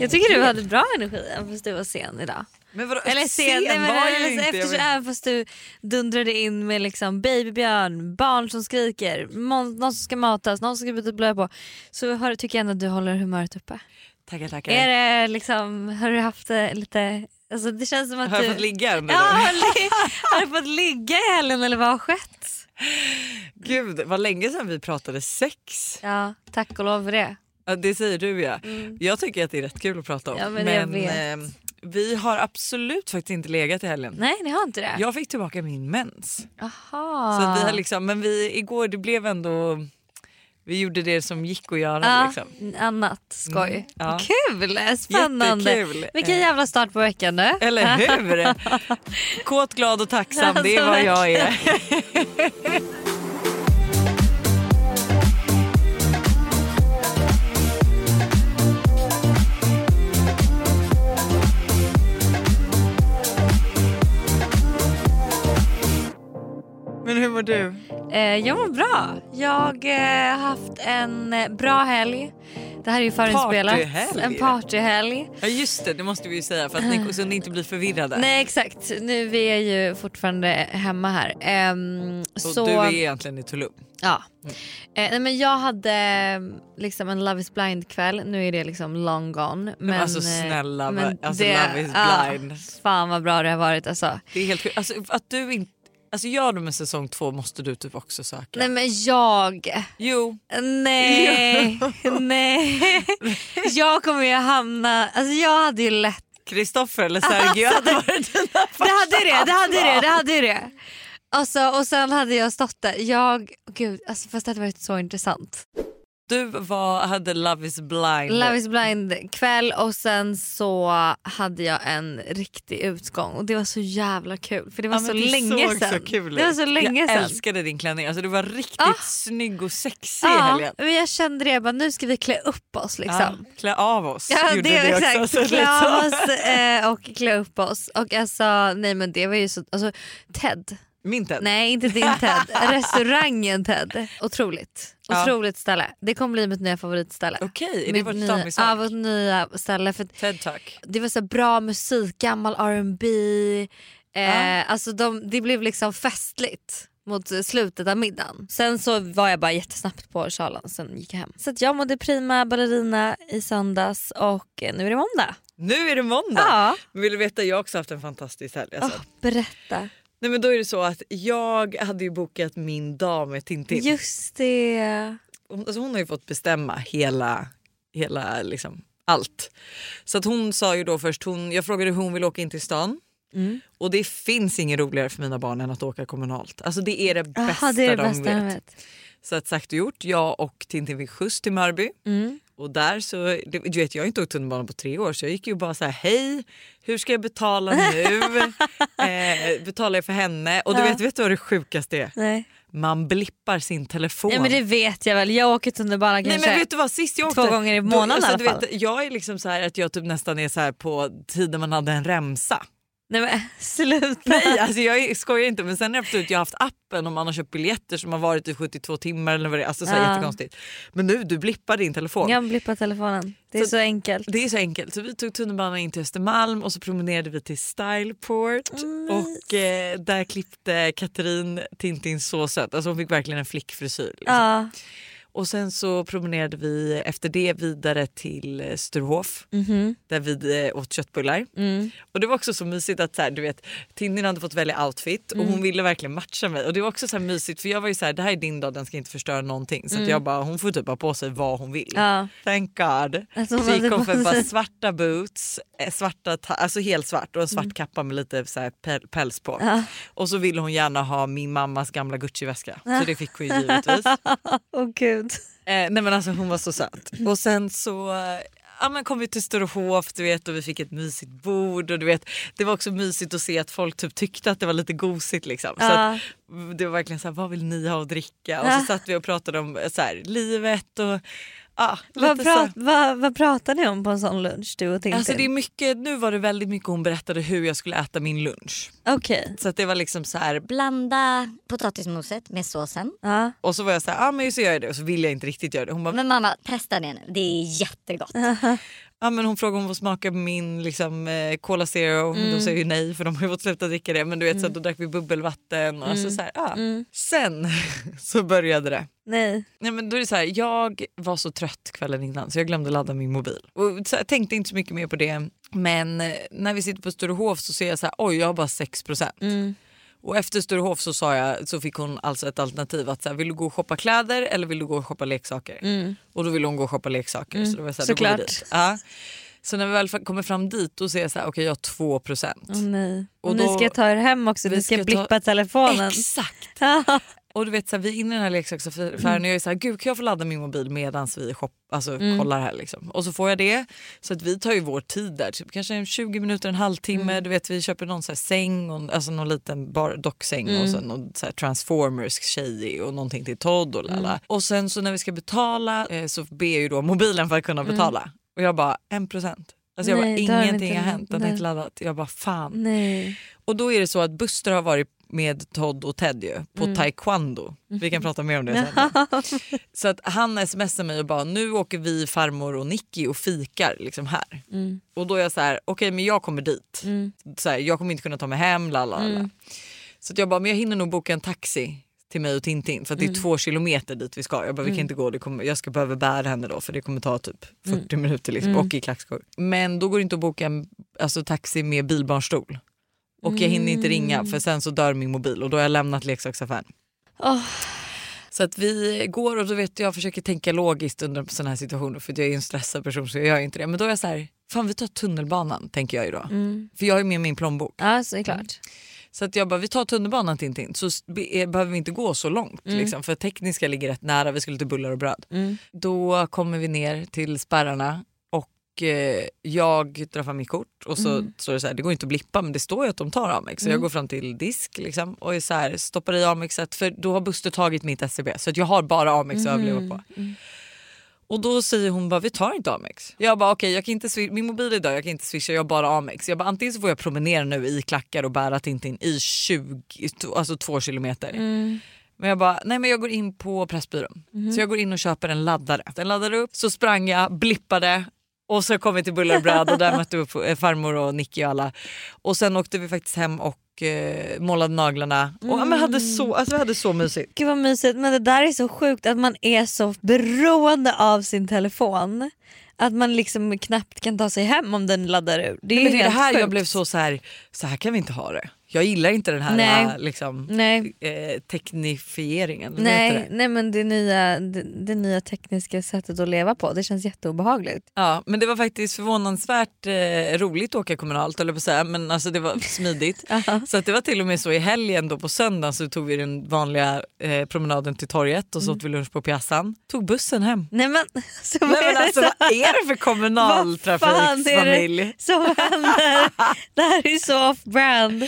Jag tycker du hade bra energi även fast du var sen idag. Men vadå, Eller sen, men, var jag alltså, inte. Jag eftersom, även fast du dundrade in med liksom babybjörn, barn som skriker, någon som ska matas, någon som ska byta blöja på. Så har, tycker jag ändå att du håller humöret uppe. Tackar tackar. Är det liksom, har du haft lite, alltså det känns som att Har du... jag fått ligga under Ja, har du fått ligga i helgen eller vad har skett? Gud vad länge sedan vi pratade sex. Ja, tack och lov för det. Ja, det säger du ja. Mm. Jag tycker att det är rätt kul att prata om. Ja, men jag vet. eh, vi har absolut faktiskt inte legat i helgen. Nej ni har inte det? Jag fick tillbaka min mens. Aha. Så vi har liksom, men vi, igår det blev ändå, vi gjorde det som gick att göra. ja, Liksom. annat skoj. Mm, ja. Kul, spännande. Jättekul. Vilken jävla start på veckan nu. Eller hur? Kåt, glad och tacksam, det är Alltså, vad jag är. Men hur mår du? Eh, jag mår bra. Jag eh, har haft en eh, bra helg. Det här är ju förinspelat. Partyhelg. En partyhelg. Ja just det, det måste vi ju säga för att ni, så inte blir förvirrade. Nej exakt, nu vi är ju fortfarande hemma här. Ehm, och så, du är egentligen i Tulum. ja. Eh, nej, men jag hade eh, liksom en Love is blind kväll, nu är det liksom long gone. Men, alltså snälla, men alltså det- Love is ja, blind. fan vad bra det har varit alltså. Det är helt sjukt. Alltså, att du inte... Alltså gör du med säsong två måste du typ också söka. Nej men jag, Jo, nej, nej. Jag kommer ju hamna, alltså jag hade ju lätt Kristoffer eller Sergio hade varit dina Det hade det, det hade första det, det hade det. Alltså, och sen hade jag stått där, jag, gud alltså, fast det hade varit så intressant. Du var, hade Love is blind. Love is blind kväll och sen så hade jag en riktig utgång och det var så jävla kul för det var Ja, så det länge såg sedan. Så kul det var så länge jag sedan. älskade din klänning. Alltså, du var riktigt Ah. snygg och sexig i Ja, helgen. men jag kände det, jag bara, nu ska vi klä upp oss liksom. Ja, klä av oss. Ja gjorde det också. exakt, Så det klä av oss eh, och klä upp oss. Och alltså nej men det var ju så, alltså Ted, Min Ted. nej inte din Ted, restaurangen Ted. Otroligt. Otroligt ställe. Det kommer bli mitt nya favoritställe. Okej, är det vårt nya, ja, vårt nya ställe. För TED Talk. det var så bra musik, gammal R&B. Eh, Ja. alltså de, det blev liksom festligt mot slutet av middagen. Sen så var jag bara jättesnabbt på Charlan, sen gick jag hem. Så jag mådde prima ballerina i söndags och eh, nu är det måndag. Nu är det måndag. Ja. Vill du veta, jag har också haft en fantastisk helg. Alltså. Åh, berätta. Nej, men då är det så att jag hade ju bokat min dag med Tintin. Just det. Hon, alltså hon har ju fått bestämma hela, hela liksom, allt. Så att hon sa ju då först, hon, jag frågade hur hon vill åka in till stan. Mm. Och det finns inget roligare för mina barn än att åka kommunalt. Alltså det är det bästa, Jaha, det är det de bästa vet. vet. Så att sagt och gjort, jag och Tintin fick skjuts till Mörby. Mm. Och där så, det- du vet jag har inte åkt tunnelbana på tre år så jag gick ju bara så här: hej hur ska jag betala nu? eh, betalar jag för henne? Och du Ja. vet, vet du vad det sjukaste är? Nej. Man blippar sin telefon. Nej men det vet jag väl, jag åker tunnelbana Nej kanske men vet du vad sist jag två åkte, gånger i då- månaden alltså, i alla fall. vet, Jag är liksom så här att jag typ nästan är så här på tiden man hade en remsa. Nej men sluta. Nej alltså jag skojar inte men sen efteråt jag har haft appen och man har köpt biljetter som har varit i 72 timmar eller vad det är. Alltså så här Ja. jättekonstigt. Men nu du blippar din telefon. Jag blippar telefonen, det är så, Så- enkelt. Det är så enkelt. Så vi tog tunnelbanan in till Östermalm och så promenerade vi till Styleport. Mm, Och eh, där klippte Katrin Tintin så söt. Alltså hon fick verkligen en flickfrisyr. Liksom. Ja. Och sen så promenerade vi efter det vidare till eh, Sturehof Mhm. där vi eh, åt köttbullar. Mm. Och det var också så mysigt att så här, du vet, Tintin hade fått välja outfit och Mm. hon ville verkligen matcha mig. Och det var också så mysigt för jag var ju så här, det här är din dag, den ska inte förstöra någonting. Så Mm. jag bara, hon får typ ha på sig vad hon vill. Ja. Thank God. Alltså, Så gick hon för bara svarta boots, eh, svarta ta- alltså helt svart och en svart kappa med lite så här päl- päls på. Ja. Och så ville hon gärna ha min mammas gamla Gucci-väska. Så det fick hon ju givetvis. Åh gud. Eh, nej men alltså hon var så söt. Och sen så eh, ja, men kom vi till Sturehof du vet, och vi fick ett mysigt bord. Och du vet, det var också mysigt att se att folk typ tyckte att det var lite gosigt. Liksom. Så Ja. att, det var verkligen så här, vad vill ni ha att dricka? Och så satt vi och pratade om eh, så här, livet och ja, Vad, prat, vad, vad pratar ni om på en sån lunch du och Tintin? Alltså det är mycket, nu var det väldigt mycket hon berättade hur jag skulle äta min lunch. Okej. Så att det var liksom så här, Blanda potatismoset med såsen. Ja. och så var jag så här, ja ah, men så gör jag det och så vill jag inte riktigt göra det. Hon bara, Men mamma testa det nu, det är jättegott. Ja, men hon frågade om hon får smaka min liksom, eh, Cola Zero. Mm. Då säger jag nej för de har ju fått sluta dricka det. Men du vet så att då drack vi bubbelvatten. Och alltså, så här, ja. Mm. Sen så började det. Nej. Nej, men då är så här, jag var så trött kvällen innan så jag glömde ladda min mobil. Och så jag tänkte inte så mycket mer på det. Men eh, när vi sitter på Sturehof så ser jag så här, oj jag har bara 6%. Mm. Och efter Sturehof så, sa jag, så fick hon alltså ett alternativ att så här, vill du gå och shoppa kläder eller vill du gå och shoppa leksaker? Mm. Och då ville hon gå och shoppa leksaker. Så, då var så, här, Såklart. dit. Ja. så när vi väl kommer fram dit då ser jag så här, okej jag har 2%. Åh nej. Och, Och ni då- ska ta er hem också, Vi ni ska, ska ta- blippa telefonen. Exakt! Och du vet så här, vi är inne i den här leksaksaffären och jag är så här, gud kan jag få ladda min mobil medan vi shop, alltså, Mm. kollar här liksom. Och så får jag det. Så att vi tar ju vår tid där, typ, kanske en 20 minuter, en halvtimme. Mm. Du vet vi köper någon så här säng, och, alltså någon liten bar, docksäng Mm. och sen någon så här Transformers tjej och någonting till Todd och lala. Mm. Och sen så när vi ska betala eh, så ber jag ju då mobilen för att kunna betala. Och jag bara en procent. Alltså jag Mm. Nej, bara, ingenting har hänt, den har inte laddat. Jag bara fan. Nej. Och då är det så att Buster har varit med Todd och Ted ju, på Mm. taekwondo. Vi kan prata mer om det sen. Så att han smsar mig och bara nu åker vi farmor och Nicky och fikar liksom här. Mm. Och då är jag så här, okej men jag kommer dit. Mm. Så här, jag kommer inte kunna ta mig hem. Lala, Mm. Så att jag bara, men jag hinner nog boka en taxi till mig och Tintin för Mm. det är två kilometer dit vi ska. Jag bara, vi kan inte gå, det kommer, jag ska behöva bära henne då för det kommer ta typ 40 Mm. minuter liksom, och i klackskor. Men då går det inte att boka en alltså, taxi med bilbarnstol. Och jag hinner inte ringa för sen så dör min mobil och då har jag lämnat leksaksaffären. Åh. Så att vi går och då vet jag försöker tänka logiskt under sådana här situationer för jag är en stressad person så jag gör inte det. Men då är jag så här, fan vi tar tunnelbanan tänker jag ju då. Mm. För jag har ju med min plånbok. Ja, så är klart. Så att jag bara, vi tar tunnelbanan Tintin så eh, behöver vi inte gå så långt. Liksom, för tekniska ligger rätt nära, vi skulle till bullar och bröd. Mm. Då kommer vi ner till spärrarna jag drar fram mitt kort och så står det så här, det går inte att blippa men det står ju att de tar Amex. Så jag går fram till disk liksom, och är så här, stoppar i Amexet för då har Buster tagit mitt SCB så att jag har bara Amex att överleva på. Och då säger hon bara vi tar inte Amex. Jag bara okej jag kan inte swi- min mobil är död jag kan inte swisha jag har bara Amex. Jag bara antingen så får jag promenera nu i klackar och bära Tintin i 20, alltså två kilometer. Mm. Men jag bara, nej men jag går in på Pressbyrån. Så jag går in och köper en laddare. Den laddade upp, så sprang jag, blippade och så kom vi till Bullar och bröd och där mötte vi eh, farmor och Nicky och alla. Och sen åkte vi faktiskt hem och eh, målade naglarna. Och ja, men hade så, alltså, vi hade så mysigt. Gud vad mysigt men det där är så sjukt att man är så beroende av sin telefon att man liksom knappt kan ta sig hem om den laddar ur. Det är Men det är det här sjukt. jag blev så så här, så här kan vi inte ha det. Jag gillar inte den här Nej. äh, liksom, Nej. eh, teknifieringen. vad Nej, det? nej men det nya, det, det nya tekniska sättet att leva på det känns jätteobehagligt. Ja, men det var faktiskt förvånansvärt eh, roligt att åka kommunalt eller på säga, men alltså det var smidigt. så att det var till och med så i helgen då på söndagen så tog vi den vanliga eh, promenaden till torget och så åt vi lunch på piazzan. Tog bussen hem. Nej men, så Nej, men alltså, så, vad är det för kommunaltrafiksfamilj? som händer? det här är så off-brand.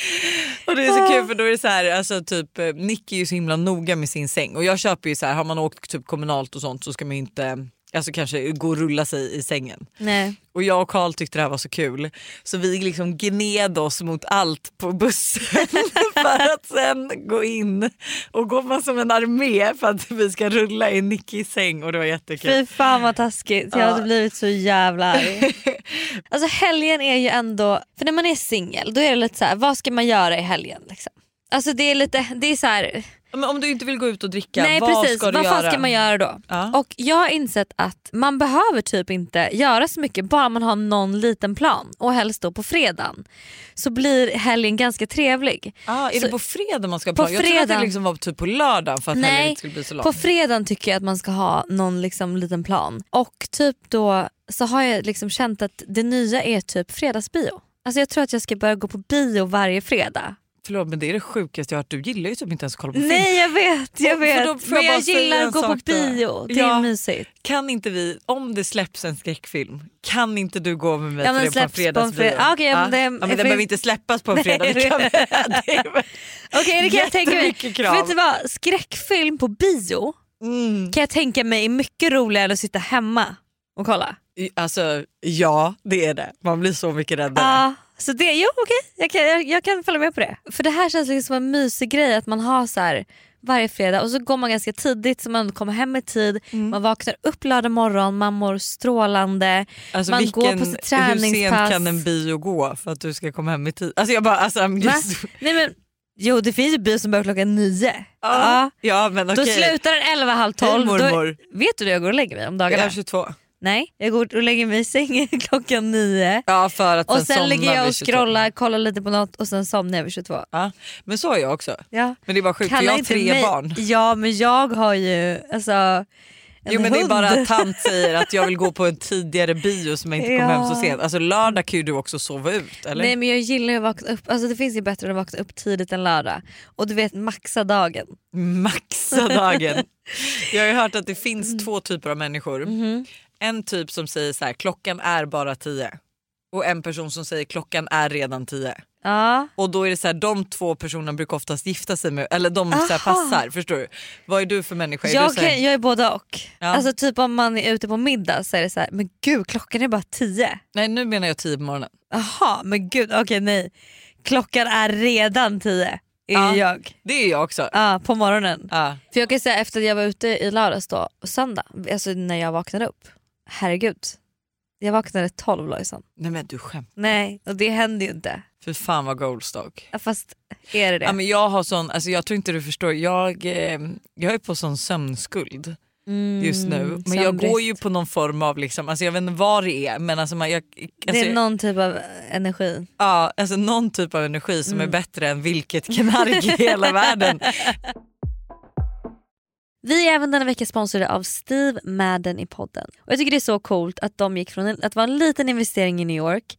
Och det är så kul för då är det så här, alltså typ eh, Nicky är ju så himla noga med sin säng. Och jag köper ju så här, har man åkt typ kommunalt och sånt så ska man ju inte Alltså kanske gå och rulla sig i sängen. Nej. Och jag och Karl tyckte det här var så kul så vi liksom gned oss mot allt på bussen för att sen gå in och gå man som en armé för att vi ska rulla i Nickis säng och det var jättekul. Fy fan vad taskigt, jag Ja. hade blivit så jävla arg. Alltså helgen är ju ändå, för när man är singel då är det lite så här, vad ska man göra i helgen? Liksom? Alltså det är lite, det är så här, Men om du inte vill gå ut och dricka, nej vad precis, ska du vad fan göra? ska man göra då? Ja. Och jag har insett att man behöver typ inte göra så mycket bara man har någon liten plan och helst då på fredagen. Så blir helgen ganska trevlig. Ah, är Så- det på fredag man ska ha På plan? Jag trodde att det liksom var typ på lördag för att helgen Nej, inte skulle bli så lång. På fredagen tycker jag att man ska ha någon liksom liten plan. Och typ då så har jag liksom känt att det nya är typ fredagsbio. Alltså jag tror att jag ska börja gå på bio varje fredag. Förlåt men det är det sjukaste jag har hört. Du gillar ju typ inte ens att kolla på film. Nej jag vet, jag För vet. då får Men jag jag gillar att gå på bio. Det Ja. är mysigt. Kan inte vi, om det släpps en skräckfilm, kan inte du gå med mig Ja, men det på en fredagsbio? fredag. Ah, okej, ja, men det- ja, men den behöver inte släppas på en fredag. Det kan, det- Okej kan jag tänka mig. Krav. Vet du vad, skräckfilm på bio mm. kan jag tänka mig är mycket roligare än att sitta hemma och kolla. Alltså ja det är det. Man blir så mycket räddare. Ja, så det, jo okej jag, kan, jag, jag kan följa med på det. För det här känns liksom som en mysig grej att man har så här varje fredag och så går man ganska tidigt så man kommer hem i tid. Man vaknar upp lördag morgon, man mår strålande. Alltså, man vilken, går på sitt Hur sent träningspass. kan en bio gå för att du ska komma hem i tid? Alltså jag bara, alltså, I'm just, Nej, men, jo det finns ju bio som börjar klockan nio. ja, ja men Då okej. slutar den elva, halv tolv. Då, mormor. vet du då jag går och lägger mig om dagarna? Jag är 22. Nej, jag går och lägger mig i sängen klockan nio. Ja för att Och sen, ligger jag och 22. scrollar, kollar lite på något och sen somnar jag vid 22. Ja, men så är jag också. Ja. Men det är bara sjukt för jag har tre mig- barn. Ja men jag har ju alltså en Jo men det är hund. bara att tant säger att jag vill gå på en tidigare bio som jag inte kom Ja. hem så sent. Alltså lördag kan ju du också sova ut eller? Nej men jag gillar att vakna upp, alltså det finns ju bättre än att vakna upp tidigt en lördag. Och du vet maxa dagen. Maxa dagen. jag har ju hört att det finns Mm. två typer av människor. Mhm. En typ som säger så här, klockan är bara tio. Och en person som säger klockan är redan tio. Ja. Och då är det så här, de två personerna brukar oftast gifta sig med, eller de så här, passar. Förstår du? Vad är du för människa? Är Jag, här, jag är både och. Ja. Alltså typ om man är ute på middag så är det så här, men gud klockan är bara tio. Nej nu menar jag tio på morgonen. Jaha men gud okej nej. Klockan är redan tio. Är Ja. jag. Det är jag också. Ja, på morgonen. För jag kan säga efter att jag var ute i lördags då, söndag, alltså när jag vaknade upp. Herregud. Jag vaknade 12 Lojsan. Nej men du skämt. Nej, och det händer ju inte. För fan vad goldstock. Ja, Fast är det det? Ja, men jag har sån, alltså jag tror inte du förstår, jag, eh, jag är på sån sömnskuld Mm, just nu. Men jag sömnbrist. går ju på någon form av, liksom, alltså jag vet inte vad det är men alltså man, jag, alltså, Det är någon typ av energi. ja, alltså någon typ av energi som Mm. är bättre än vilket knark i hela världen. Vi är även denna vecka sponsrade av Steve Madden i podden. Och Jag tycker det är så coolt att de gick från en- att vara en liten investering i New York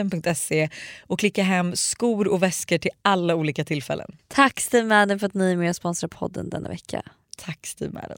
steamadden.se och klicka hem skor och väskor till alla olika tillfällen. Tack Steve Madden för att ni är med och sponsrar podden denna vecka. Tack Steve Madden.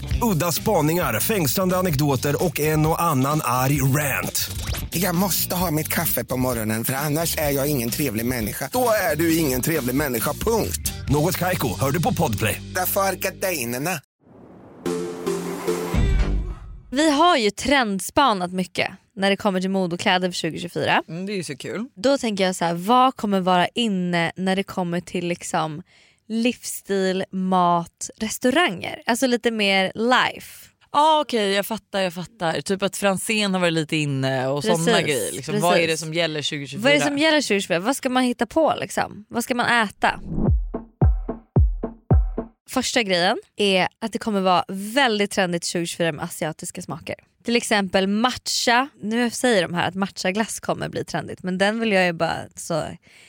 Udda spaningar, fängslande anekdoter och en och annan arg rant. Jag måste ha mitt kaffe på morgonen för annars är jag ingen trevlig människa. Då är du ingen trevlig människa, punkt. Något Kaiko, hör du på Podplay. Därför är gardinerna. Vi har ju trendspanat mycket när det kommer till mode och kläder för 2024. Mm, det är ju så kul. Då tänker jag så här, vad kommer vara inne när det kommer till liksom livsstil, mat, restauranger? Alltså lite mer life. ah, okej jag fattar jag fattar. Typ att Franzén har varit lite inne och sådana grejer. Liksom. Vad är det som gäller 2024? Vad är det som gäller 2024? Vad ska man hitta på liksom? Vad ska man äta? Första grejen är att det kommer vara väldigt trendigt 2024 med asiatiska smaker. Till exempel matcha. Nu säger de här att matchaglass kommer bli trendigt men den vill jag ju bara så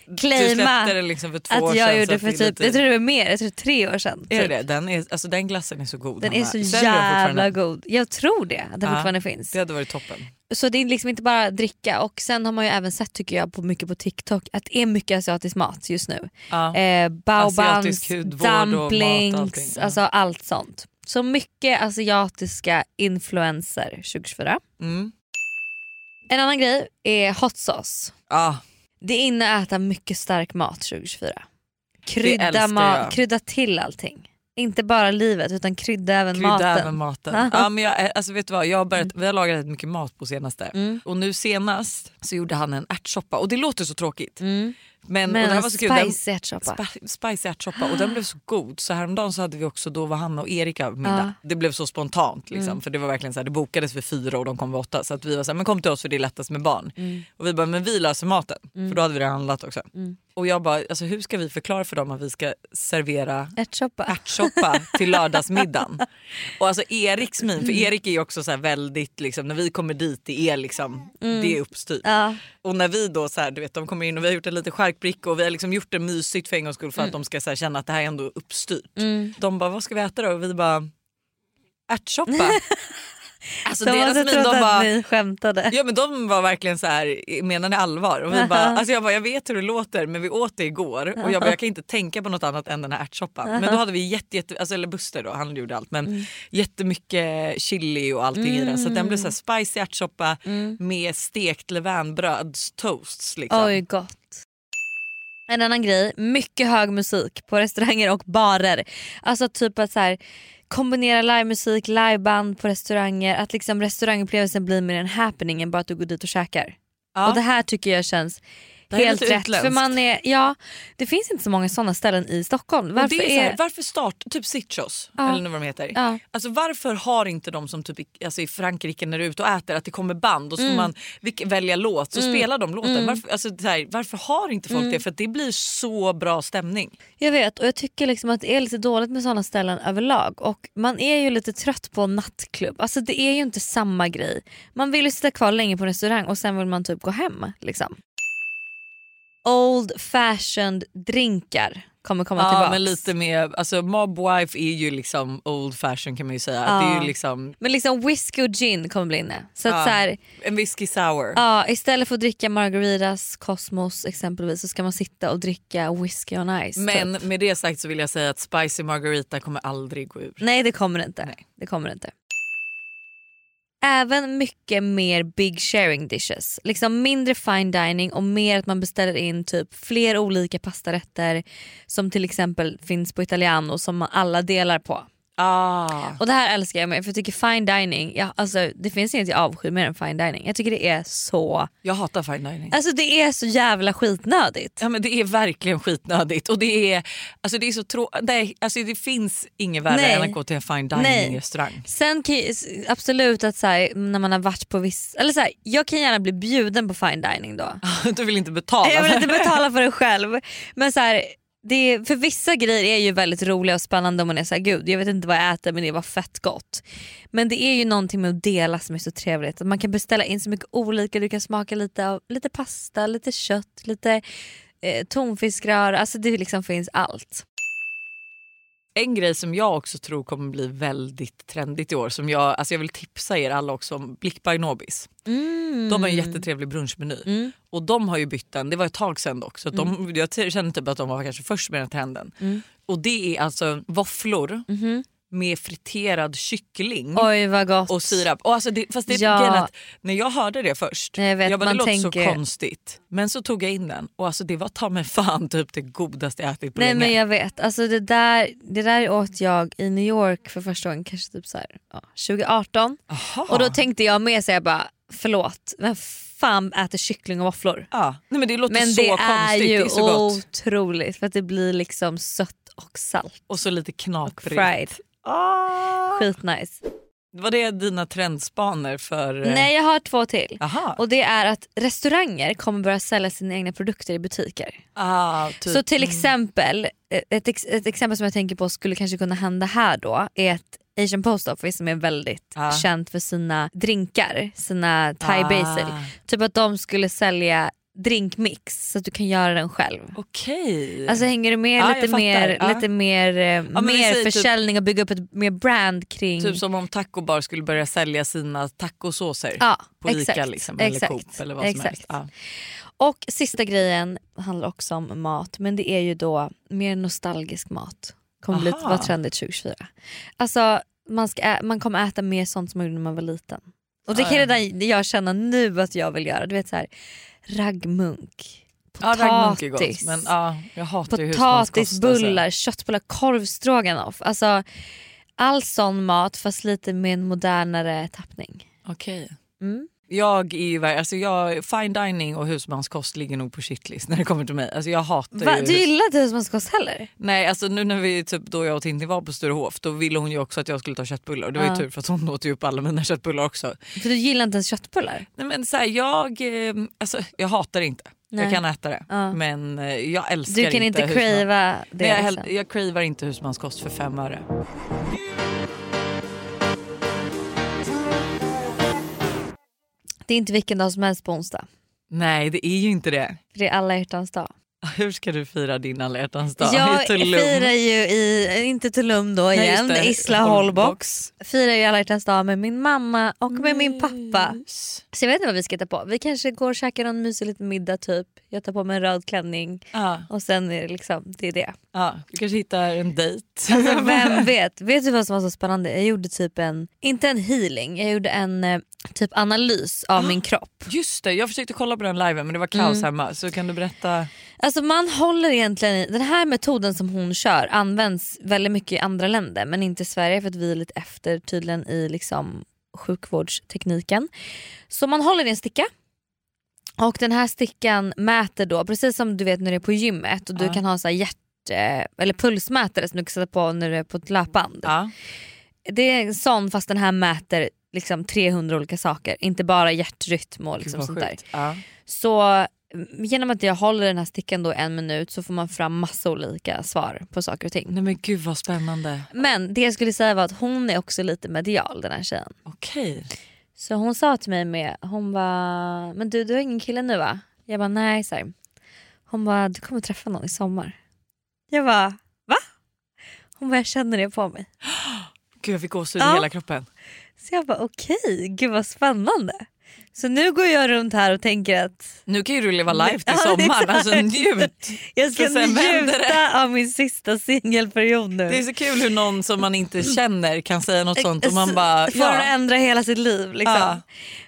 Du claima släppte det liksom för två år att jag sedan. så gjorde för är typ, jag tror det var mer, jag tror tre år sedan. Är typ. det? Den, är, alltså, den glassen är så god. Den är Hanna. så Säljer den jävla god. Jag tror det, att den Ja, fortfarande finns. Det hade varit toppen. Så det är liksom inte bara dricka och sen har man ju även sett tycker jag på mycket på TikTok att det är mycket asiatisk mat just nu. Ja. Eh, baobans, mat dumplings, ja. alltså allt sånt. Så mycket asiatiska influenser 2024. Mm. En annan grej är hot sauce. Ah, Det är inne att äta mycket stark mat 2024. Krydda, ma- krydda till allting. Inte bara livet utan krydda även krydda maten. även maten. ja, men jag, alltså, vet du vad? Jag har börjat, Vi har lagat rätt mycket mat på senaste. Mm. Och nu senast så gjorde han en ärtsoppa och det låter så tråkigt. Mm. Men, och Men det här var så spicy ärtsoppa. Spi- spicy ärtsoppa och den blev så god så häromdagen så hade vi också då var Hanna och Erika på middag. Det blev så spontant liksom Mm. för det var verkligen så här, det bokades för fyra och de kom vid åtta så att vi var så här, men kom till oss för det är lättast med barn. Mm. Och vi bara men vi löser maten för då hade vi redan handlat också. Och jag bara alltså hur ska vi förklara för dem att vi ska servera Ärtsoppa. ärtsoppa till lördagsmiddagen. Och alltså Eriks min, för Erik är ju också så väldigt liksom, när vi kommer dit det är liksom det är uppstyrt. Ja. Och när vi då så här, du vet de kommer in och vi har gjort en liten charkbricka och vi har liksom gjort det mysigt för en gångs skull för Mm. att de ska här, känna att det här är ändå uppstyrt. De bara vad ska vi äta då? Och vi bara ärtsoppa. alltså De deras min, de att bara, ni skämtade. Ja men de var verkligen så här, menar ni allvar? Och vi bara, alltså jag, bara, jag vet hur det låter men vi åt det igår och jag, bara, jag kan inte tänka på något annat än den här ärtsoppan. Men då hade vi jätte, jätte alltså, eller Buster då, han gjorde allt men Mm. jättemycket chili och allting i den så den blev så här spicy ärtsoppa Mm. med stekt levainbrödstoasts. Liksom. Oj gott. En annan grej, mycket hög musik på restauranger och barer. Alltså typ att så här, kombinera livemusik, liveband på restauranger. Att liksom restaurangupplevelsen blir mer en happening än bara att du går dit och käkar. Ja. Och det här tycker jag känns helt rätt. utländskt. För man är, ja, det finns inte så många sådana ställen i Stockholm. Varför är här, är... varför start, typ Sitchos Ja. eller vad de heter. Ja. Alltså varför har inte de som typ i, alltså i Frankrike när du är ute och äter att det kommer band och så får man vilk, välja låt så spelar de låten. Varför, alltså, så här, varför har inte folk det? För det blir så bra stämning. Jag vet och jag tycker liksom att det är lite dåligt med sådana ställen överlag. Och man är ju lite trött på nattklubb. Alltså det är ju inte samma grej. Man vill ju sitta kvar länge på restaurang och sen vill man typ gå hem. Liksom. Old fashioned drinkar kommer komma Ja tillbaka. men lite mer, alltså Mob Wife är ju liksom old fashion kan man ju säga. Ja. Det är ju liksom Men liksom whisky och gin kommer bli inne. Så att Ja. så här, en whisky sour. ja, istället för att dricka margaritas, Cosmos exempelvis så ska man sitta och dricka whisky on ice. Men typ. med det sagt så vill jag säga att spicy margarita kommer aldrig gå ur. Nej det kommer det inte. Det kommer det inte. Även mycket mer big sharing dishes. Liksom mindre fine dining och mer att man beställer in typ fler olika pastarätter som till exempel finns på italiano som man alla delar på. Ah. Och det här älskar jag med för jag tycker fine dining, ja, alltså, det finns inget jag avskyr mer än fine dining. Jag tycker det är så, Jag hatar fine dining. alltså det är så jävla skitnödigt. Ja, men det är verkligen skitnödigt och det är, alltså det är så trå- det, alltså det finns inget värre Nej. än att gå till en fine Nej. dining restaurang. Sen kan jag, absolut att så här, när man har varit på viss, eller så här, jag kan gärna bli bjuden på fine dining då. Du vill inte betala Jag vill inte betala för det själv. Men så här, det för vissa grejer är ju väldigt roliga och spännande om man är såhär gud jag vet inte vad jag äter men det var fett gott. Men det är ju någonting med att dela som är så trevligt. Att man kan beställa in så mycket olika, du kan smaka lite av lite pasta, lite kött, lite eh, tonfiskrör, alltså det liksom finns allt. En grej som jag också tror kommer bli väldigt trendigt i år som jag, alltså jag vill tipsa er alla också om Blick by Nobis. De har en jättetrevlig brunchmeny. Och de har ju bytt den, det var ett tag sedan dock så de, jag t- känner typ att de var kanske först med den trenden. Och det är alltså våfflor med friterad kyckling. Oj vad gott. och sirap. Och alltså det, fast det Ja. att när jag hörde det först, Jag vet, bara, det man låter tänker- så konstigt. Men så tog jag in den och alltså det var ta mig fan typ det godaste jag ätit på Nej länge. men jag vet, alltså det där, det där åt jag i New York för första gången kanske typ så här, ja, 2018. Aha. Och då tänkte jag med så jag bara förlåt, vem fan äter kyckling och våfflor? ja. Nej, men det låter Men så det konstigt, är ju det är så gott. otroligt för att det blir liksom sött och salt. Och så lite knaprigt. Ah. Skitnice. Var det dina trendspaner för... eh, Nej jag har två till. Aha. Och det är att restauranger kommer börja sälja sina egna produkter i butiker. ah, typ. Så till exempel, ett, ex, ett exempel som jag tänker på skulle kanske kunna hända här då är att Asian Post Office som är väldigt Ja. känt för sina drinkar, sina thai Ah. basil. Typ att de skulle sälja drinkmix så att du kan göra den själv. Okej. Alltså hänger du med Ja, jag lite, mer, Ja. lite mer, eh, vi mer typ- försäljning och bygga upp ett mer brand kring... Typ som om Taco Bar skulle börja sälja sina tacosåser ja, på exakt, Ica liksom, eller exakt, Coop eller vad som exakt. helst. Ja. Och sista grejen handlar också om mat men det är ju då mer nostalgisk mat. Kommer bli, vara trendigt 2024. Alltså man, ska ä- man kommer äta mer sånt som man gjorde när man var liten. Och det Ja, kan ja. redan jag känna nu att jag vill göra. Du vet så här, raggmunk, Ja, raggmunk är gott, potatis, men ja, jag hatar potatisbullar, köttbullar, korvstroganoff. Alltså all sån mat fast lite med en modernare tappning. Okej. Mm. Jag är ju, alltså jag, fine dining och husmanskost ligger nog på shitlist när det kommer till mig. Alltså jag hatar Va? Du gillar inte husmanskost heller? Nej alltså nu när vi typ då jag och Tintin var på Sturehof då ville hon ju också att jag skulle ta köttbullar det var ju tur för att hon åt ju upp alla mina köttbullar också. För du gillar inte ens köttbullar? Nej men så här, jag, eh, alltså, jag hatar det inte. Nej. Jag kan äta det Ja. men eh, jag älskar Du kan inte husman- crava det? Nej, jag, liksom. jag cravar inte husmanskost för fem öre. Det är inte vilken dag som helst på onsdag. Nej det är ju inte det. För det är alla hjärtans dag. Hur ska du fira din alla dag? Jag I Tulum? firar ju i, inte Tulum då Nej, igen. Isla Holbox. Firar ju alla dag med min mamma och med min pappa. Mys. Så jag vet inte vad vi ska ta på. Vi kanske går och käkar någon mysig liten middag typ. Jag tar på mig en röd klänning Ja, och sen är det liksom, det är det. ja, du kanske hittar en dejt. Alltså, vem vet? Vet du vad som var så spännande? Jag gjorde typ en, inte en healing, jag gjorde en eh, typ analys av min kropp. Just det, jag försökte kolla på den liven men det var kaos Mm. hemma. Så kan du berätta? Alltså man håller egentligen i, den här metoden som hon kör används väldigt mycket i andra länder men inte i Sverige för att vi är lite efter tydligen i liksom sjukvårdstekniken. Så man håller i en sticka och den här stickan mäter då precis som du vet när du är på gymmet och du Ja. kan ha så här hjärt eller pulsmätare som du kan sätta på när du är på ett löpband. Ja. Det är en sån fast den här mäter liksom 300 olika saker, inte bara hjärtrytm och liksom sånt där. Ja. Så genom att jag håller den här stickan då en minut så får man fram massa olika svar på saker och ting. Nej men gud vad spännande. Men det jag skulle säga var att hon är också lite medial den här tjejen. Okej. Så hon sa till mig med, hon bara, men du, du har ingen kille nu va? Jag bara nej. Så här. Hon bara, du kommer träffa någon i sommar. Jag bara, va? Hon bara, jag känner det på mig. Gud jag fick gåshud i Ja. hela kroppen. Så jag bara okej, gud vad spännande. Så nu går jag runt här och tänker att Nu kan ju du leva live till sommaren, alltså njut. jag ska njuta av min sista singelperiod nu. Det är så kul hur någon som man inte känner kan säga något sånt och man bara Får ja. ändra hela sitt liv. Liksom. Ja.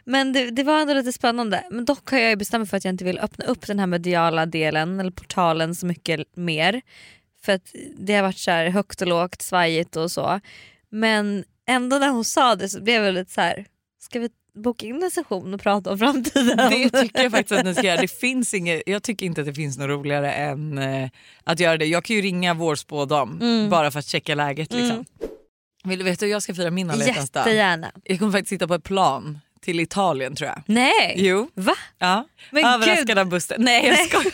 Men det, det var ändå lite spännande. Men dock har jag bestämt mig för att jag inte vill öppna upp den här mediala delen eller portalen så mycket mer. För att det har varit så här högt och lågt, svajigt och så. Men ändå när hon sa det så blev jag lite så här. ska vi boka in en session och prata om framtiden? Det tycker jag faktiskt att ni ska göra. Det finns inget, jag tycker inte att det finns något roligare än eh, att göra det. Jag kan ju ringa vår spådam Mm. bara för att checka läget. Liksom. Vill du veta hur jag ska fira min alla hjärtans dag? Jättegärna. Jag kommer faktiskt sitta på ett plan till Italien tror jag. Nej! Jo. Va? Ja. Men Överraskad gud. av Buster. Nej jag skojar.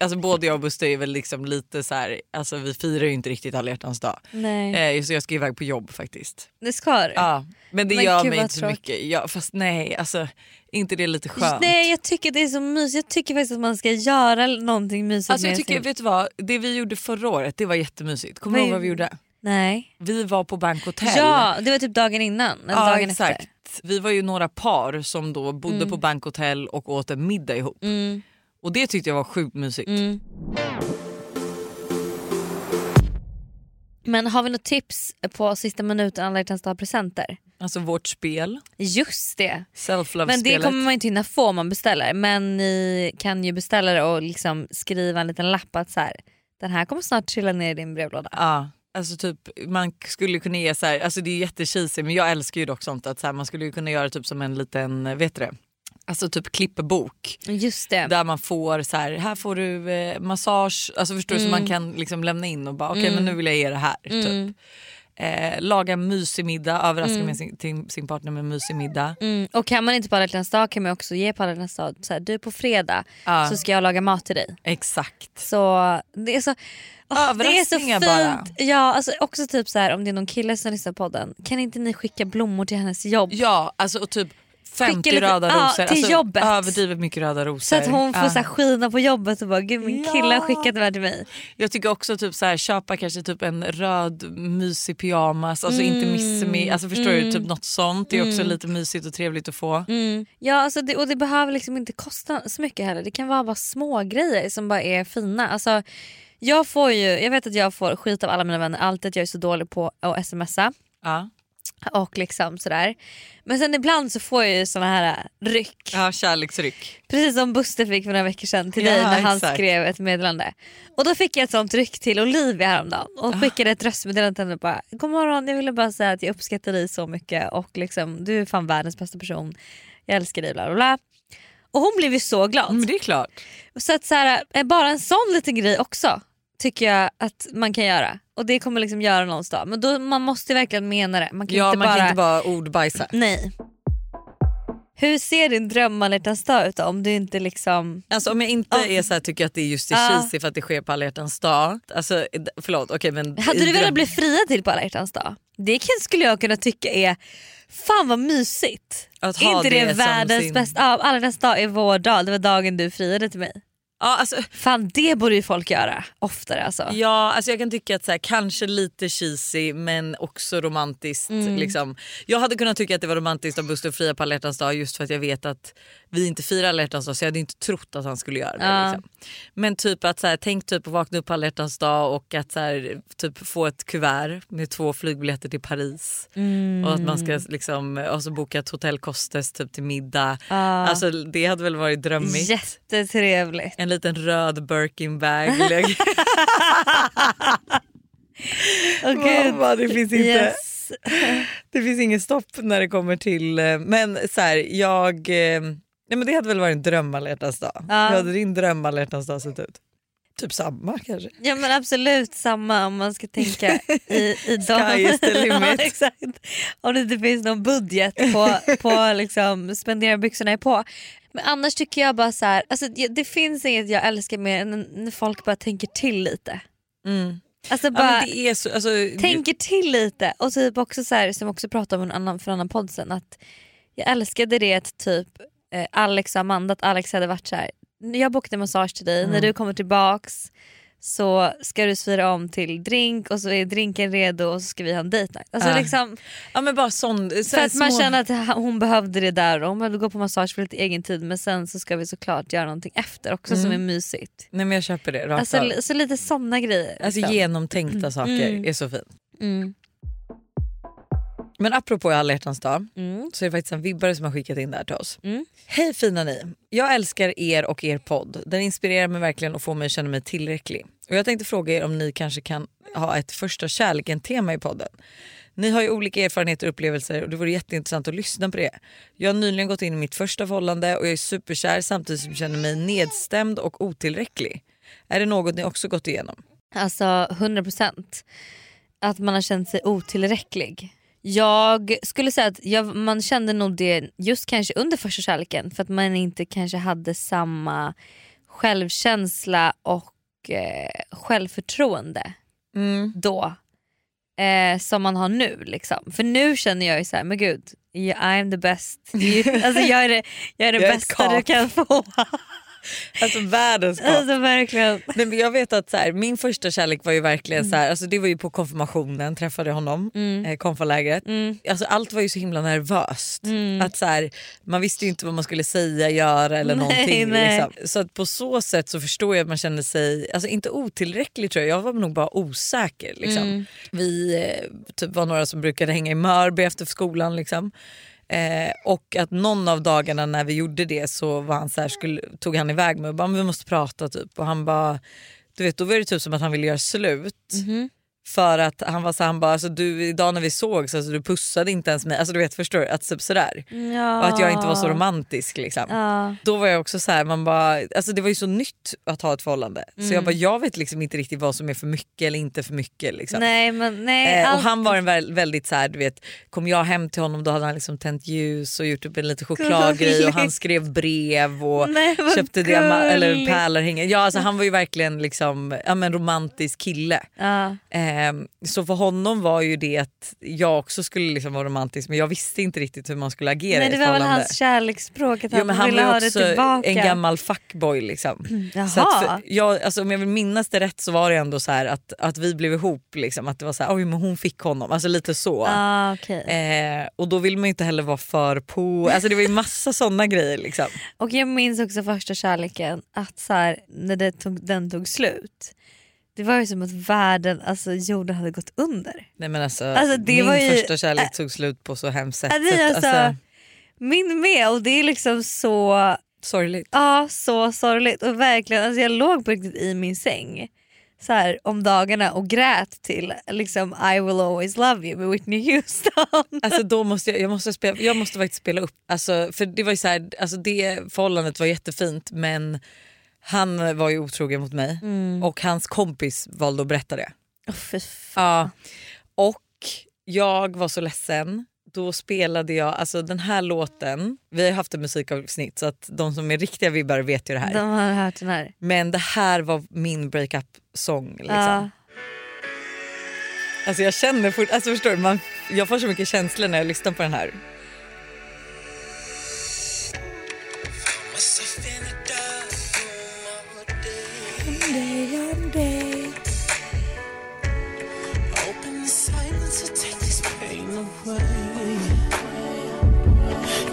Alltså både jag och Buster är väl liksom lite så här, alltså vi firar ju inte riktigt alla hjärtans dag. Nej. Eh, så jag ska iväg på jobb faktiskt. Det ska du? Ja, men det Men gör mig inte så mycket. Ja, fast nej, alltså inte det är lite skönt? Nej jag tycker det är så mysigt. Jag tycker faktiskt att man ska göra någonting mysigt Alltså jag tycker, sin... vet du vad? Det vi gjorde förra året det var jättemysigt. Kommer du ihåg vad vi gjorde? Nej. Vi var på Bank Hotel. Ja, det var typ dagen innan. Eller ja dagen exakt. efter. Vi var ju några par som då bodde Mm. på Bank Hotel och åt en middag ihop. Mm, Och det tyckte jag var sjukt mysigt. mm. Men har vi något tips på sista minuten alla hjärtans dag presenter? Alltså vårt spel, Just det. Men det kommer man inte hinna få om man beställer. Men ni kan ju beställa det och liksom skriva en liten lapp att så här, den här kommer snart trilla ner i din brevlåda. Ja, alltså typ man skulle kunna ge så här, alltså det är jättecheesy men jag älskar ju dock sånt att så här, man skulle kunna göra typ som en liten, vet du det? Alltså typ klippbok Just det. där man får så här, här får du eh, massage, alltså förstår du så man kan liksom lämna in och bara okej men nu vill jag ge det här. Typ. Mm. eh, laga mysig middag, överraska med sin, till sin partner med mysig middag. Mm. Och kan man inte på alla hjärtans dag kan man också ge på alla hjärtans dag så här, du på fredag Ja. så ska jag laga mat till dig. Exakt. Så det är så, åh, det är så fint. Bara. Ja, alltså också typ så här om det är någon kille som lyssnar på podden. Kan inte ni skicka blommor till hennes jobb? Ja, alltså och typ 50 lite- röda ja, rosor. till alltså, jobbet. Överdrivet mycket röda rosor. Så att hon får Ja. så här, skina på jobbet och bara gud min Ja. kille har skickat det här till mig. Jag tycker också typ så här, köpa kanske typ en röd mysig pyjamas, alltså inte Mm. missmig, alltså förstår du? Typ något sånt. Det är också lite mysigt och trevligt att få. Mm. Ja alltså det, och det behöver liksom inte kosta så mycket heller. Det kan vara bara små grejer som bara är fina. Alltså, jag, får ju, jag vet att jag får skit av alla mina vänner alltid att jag är så dålig på att smsa. Ja, Och liksom sådär. Men sen ibland så får jag ju såna här äh, ryck. ja kärleksryck. Precis som Buster fick för några veckor sedan till Ja, dig när han exakt. skrev ett meddelande. Och då fick jag ett sånt ryck till Olivia häromdagen och Ah. skickade ett röstmeddelande till henne och bara God morgon jag ville bara säga att jag uppskattar dig så mycket och liksom, du är fan världens bästa person. Jag älskar dig bla bla bla. Och hon blev ju så glad. Men det är klart. Så att så här, eh, bara en sån liten grej också tycker jag att man kan göra. Och det kommer liksom göra någons dag. Men då, man måste verkligen mena det. Man kan Ja, inte man bara... kan inte bara ordbajsa. Nej. Hur ser din dröm dag ut då? Om du inte liksom... Alltså om jag inte Ja. är så här, tycker att det är just det Ja. cheesy för att det sker på alla hjärtans dag. Alltså förlåt okej men. Hade du velat bli friad till på alla hjärtans dag? Det skulle jag kunna tycka är Fan vad mysigt. Att ha inte det, det världens sin- bästa? Ja, alla dag är vår dag. Det var dagen du friade till mig. Ja, alltså, Fan det borde ju folk göra oftare alltså. Ja, alltså jag kan tycka att så här, kanske lite cheesy men också romantiskt. Mm. Liksom. Jag hade kunnat tycka att det var romantiskt av Buster att fria på alla hjärtans dag just för att jag vet att vi inte firar alla hjärtans dag så jag hade inte trott att han skulle göra det. Ja. Liksom. Men typ att så här, tänk typ att vakna upp på alla hjärtans dag och att så här, typ få ett kuvert med två flygbiljetter till Paris. Mm. Och att man ska liksom, och så boka ett hotell Kostes typ till middag. Ja. Alltså det hade väl varit drömmigt. Jättetrevligt. En liten röd Birkin-bag. Åh, gud. Mamma, det finns inte. Yes. Det finns inget stopp när det kommer till... eh, Men så här, jag... Nej, men det hade väl varit en dröm alla dag. Ja. Hur hade din dröm alla dag sett ut? Typ samma kanske? Ja men absolut samma om man ska tänka i, i de... Sky is the limit. ja, exakt. Om det inte finns någon budget på, på liksom spendera byxorna är på. Men annars tycker jag bara så här, alltså det, finns inget jag älskar mer än när folk bara tänker till lite. Mm. Alltså Ja, bara är så, alltså, tänker till lite och typ också så här, som jag också pratade om en annan, för en annan podd sen att jag älskade det att typ eh, Alex och Amanda, att Alex hade varit så här. jag bokade massage till dig, Mm. när du kommer tillbaks så ska du svira om till drink och så är drinken redo och så ska vi ha en date night. Alltså Ja. liksom, ja, men bara sån, så för att man små- känner att hon behövde det där och hon behövde gå på massage för lite egen tid men sen så ska vi såklart göra någonting efter också som är mysigt. Nej men jag köper det rakt Alltså, av. så lite såna grejer. Alltså liksom. genomtänkta saker Mm. är så fint. mm. Men apropå alla hjärtans dag Mm. så är det faktiskt en vibbare som har skickat in det här till oss. Mm. Hej fina ni! Jag älskar er och er podd. Den inspirerar mig verkligen och får mig att känna mig tillräcklig. Och jag tänkte fråga er om ni kanske kan ha ett första kärleken-tema i podden. Ni har ju olika erfarenheter och upplevelser och det vore jätteintressant att lyssna på det. Jag har nyligen gått in i mitt första förhållande och jag är superkär samtidigt som jag känner mig nedstämd och otillräcklig. Är det något ni också gått igenom? Alltså 100% att man har känt sig otillräcklig. Jag skulle säga att jag, man kände nog det just kanske under första kärleken för att man inte kanske hade samma självkänsla och eh, självförtroende då eh, som man har nu. Liksom. För nu känner jag ju så här, men gud, I'm the best. Alltså jag är det, jag är det Jag är bästa du kap. kan få. Alltså världens kap. alltså verkligen. Nej, men jag vet att så här, min första kärlek var ju verkligen så här, alltså det var ju på konfirmationen träffade honom, eh, konfalägret. Alltså allt var ju så himla nervöst. Att så här, man visste ju inte vad man skulle säga, göra eller Nej, någonting. nej. Liksom. Så att på så sätt så förstår jag att man kände sig, alltså inte otillräcklig tror jag, jag var nog bara osäker. Liksom. Vi eh, typ var några som brukade hänga i Mörby efter skolan. Liksom. Eh, och att någon av dagarna när vi gjorde det så var han så här, skulle, tog han iväg mig och bara vi måste prata typ. Och han bara, du vet då var det typ som att han ville göra slut. Mhm. För att han var så han bara, alltså, du, idag när vi sågs, alltså, du pussade inte ens mig. Alltså, du vet, förstår du? Att, typ sådär. Ja. Och att jag inte var så romantisk. Liksom. Ja. Då var jag också så här, man bara, alltså det var ju så nytt att ha ett förhållande. Så Mm. jag bara, jag vet liksom inte riktigt vad som är för mycket eller inte för mycket. Liksom. Nej men nej. Eh, och han var en väl, väldigt så här, du vet, kom jag hem till honom då hade han liksom tänt ljus och gjort upp en liten chokladgrej och han skrev brev och Nej, köpte diama- eller pärlor. Ja, alltså, han var ju verkligen liksom, ja, men romantisk kille. Ja. Ehm, så för honom var ju det att jag också skulle liksom vara romantisk men jag visste inte riktigt hur man skulle agera Nej det var väl hans kärleksspråk att Jo, han, men han ville ha det också tillbaka. en gammal fuckboy. Liksom. Jaha. Så att jag, alltså, om jag vill minnas det rätt så var det ändå så att, att vi blev ihop. Liksom. Att det var så här, oj men hon fick honom. Alltså lite så. Ah, okej. Eh, och då vill man ju inte heller vara för på. Alltså det var ju massa sådana grejer. Liksom. Och jag minns också första kärleken att så här, när det tog, den tog slut. Det var ju som att världen, alltså jorden hade gått under. Nej, men alltså, Alltså, min ju- första kärlek tog slut på så hemskt sätt. Ja, det är Så att, alltså, Min med och det är liksom så, sorgligt. ja så sorgligt. Och verkligen, alltså jag låg på riktigt i min säng så här, om dagarna och grät till liksom I will always love you med Whitney Houston. Alltså då måste jag, jag, måste spela, jag måste faktiskt spela upp. Alltså, för det var ju så här, alltså det förhållandet var jättefint men han var ju otrogen mot mig och hans kompis valde att berätta det. Oh. Ja. Och jag var så ledsen. Då spelade jag alltså den här låten. Vi har haft ett musikavsnitt så att de som är riktiga vibbar vet ju det här. De har hört den här. Men det här var min breakup-sång. Liksom. Ja. Alltså jag känner fort, alltså förstår du, man, jag får så mycket känslor när jag lyssnar på den här.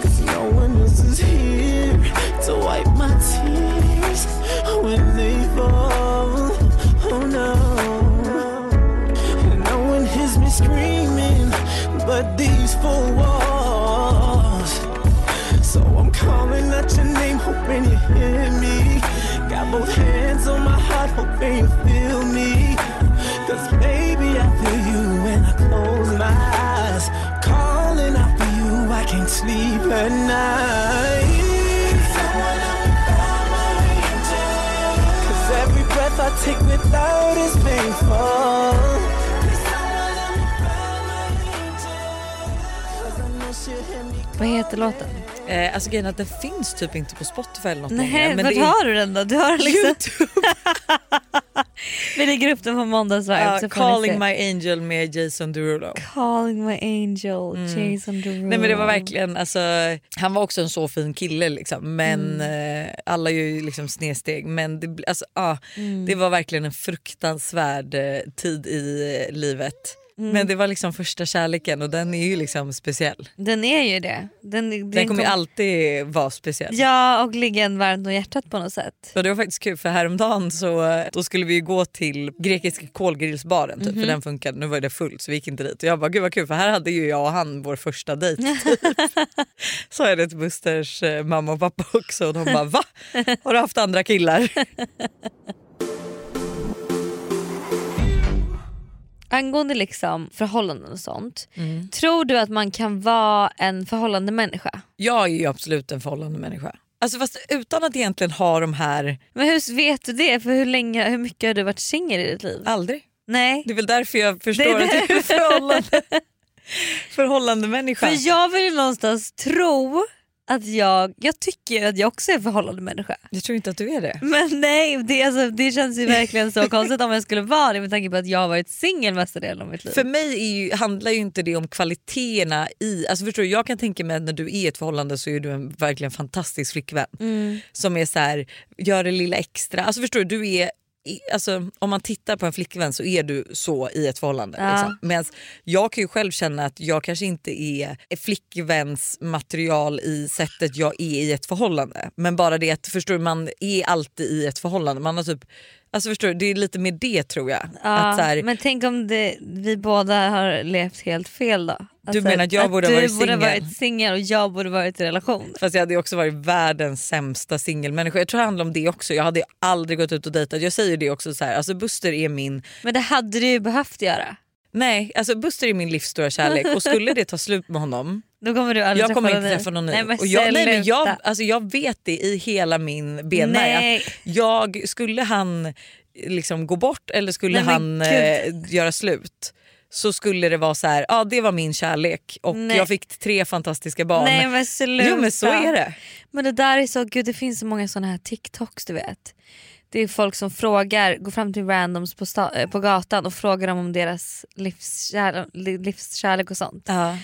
Cause no one else is here to wipe my tears when they fall. Oh no. No one hears me screaming but these four walls. So I'm calling out your name, hoping you hear me. Got both hands on my heart, hoping you feel me. Cause sleep at night. Cause every breath I take without is painful. Vad heter låten? Eh, alltså grejen är att den finns typ inte på Spotify eller något Nej, längre, men vart det är har du den då? Du har liksom... Youtube. Vi lägger upp den på måndagsvibe. Ni Calling. My Angel med Jason Derulo. Calling my angel, Jason Derulo. Nej men det var verkligen, alltså, han var också en så fin kille liksom, men eh, alla gör ju liksom snedsteg. Men det, alltså, ah, det var verkligen en fruktansvärd eh, tid i eh, livet. Men det var liksom första kärleken och den är ju liksom speciell. Den är ju det. Den, den, Den kommer ju alltid vara speciell. Ja och ligga en varmt om hjärtat på något sätt. Så det var faktiskt kul för häromdagen så då skulle vi ju gå till grekiska kolgrillsbaren typ, för den funkade. Nu var det fullt så vi gick inte dit. Och jag bara gud vad kul för här hade ju jag och han vår första dejt. Typ. så är det till Busters eh, mamma och pappa också och de bara va? Har du haft andra killar? Angående liksom förhållanden och sånt. Mm. Tror du att man kan vara en förhållande människa? Jag är ju absolut en förhållande människa. Alltså fast utan att egentligen ha de här, Men hur vet du det? För hur länge, hur mycket har du varit singel i ditt liv? aldrig. Nej. Det är väl därför jag förstår Det är att jag är förhållande, förhållande människa. För jag vill ju någonstans tro att jag, jag tycker att jag också är förhållande människa. Jag tror inte att du är det. Men nej, det, alltså, det känns ju verkligen så konstigt om jag skulle vara det med tanke på att jag har varit singel mesta delen av mitt liv. För mig ju, handlar ju inte det om kvaliteterna i... Alltså förstår du, jag kan tänka mig att när du är i ett förhållande så är du en verkligen fantastisk flickvän. Mm. Som är så här, gör det lilla extra. Alltså förstår du, du är... Alltså, om man tittar på en flickvän så är du så i ett förhållande. Ja. Liksom. Medan jag kan ju själv känna att jag kanske inte är flickväns material i sättet jag är i ett förhållande. Men bara det att förstår man är alltid i ett förhållande. Man har typ Alltså förstår du, det är lite mer det tror jag. Ja, att så här, men tänk om det, vi båda har levt helt fel då? Alltså, menar att jag borde ha du varit varit singel och jag borde varit i relation? Fast jag hade också varit världens sämsta singelmänniska. Jag tror det handlar om det också. Jag hade aldrig gått ut och dejtat. Jag säger det också så här. alltså Buster är min Men det hade du ju behövt göra. Nej, alltså Buster är min livs stora kärlek och skulle det ta slut med honom Då kommer du aldrig jag kommer inte träffa någon ny. Nej, men och jag, nej, men jag, alltså, jag vet det i hela min benmärg. Jag, skulle han liksom gå bort eller skulle Nej, han eh, göra slut så skulle det vara så här, ja det var min kärlek och Nej. jag fick tre fantastiska barn. Nej men sluta. jo men så är det. Men det där är så, gud det finns så många såna här TikToks du vet. Det är folk som frågar, går fram till randoms på, sta- eh, på gatan och frågar dem om deras livskär, li- livskärlek och sånt. Ja.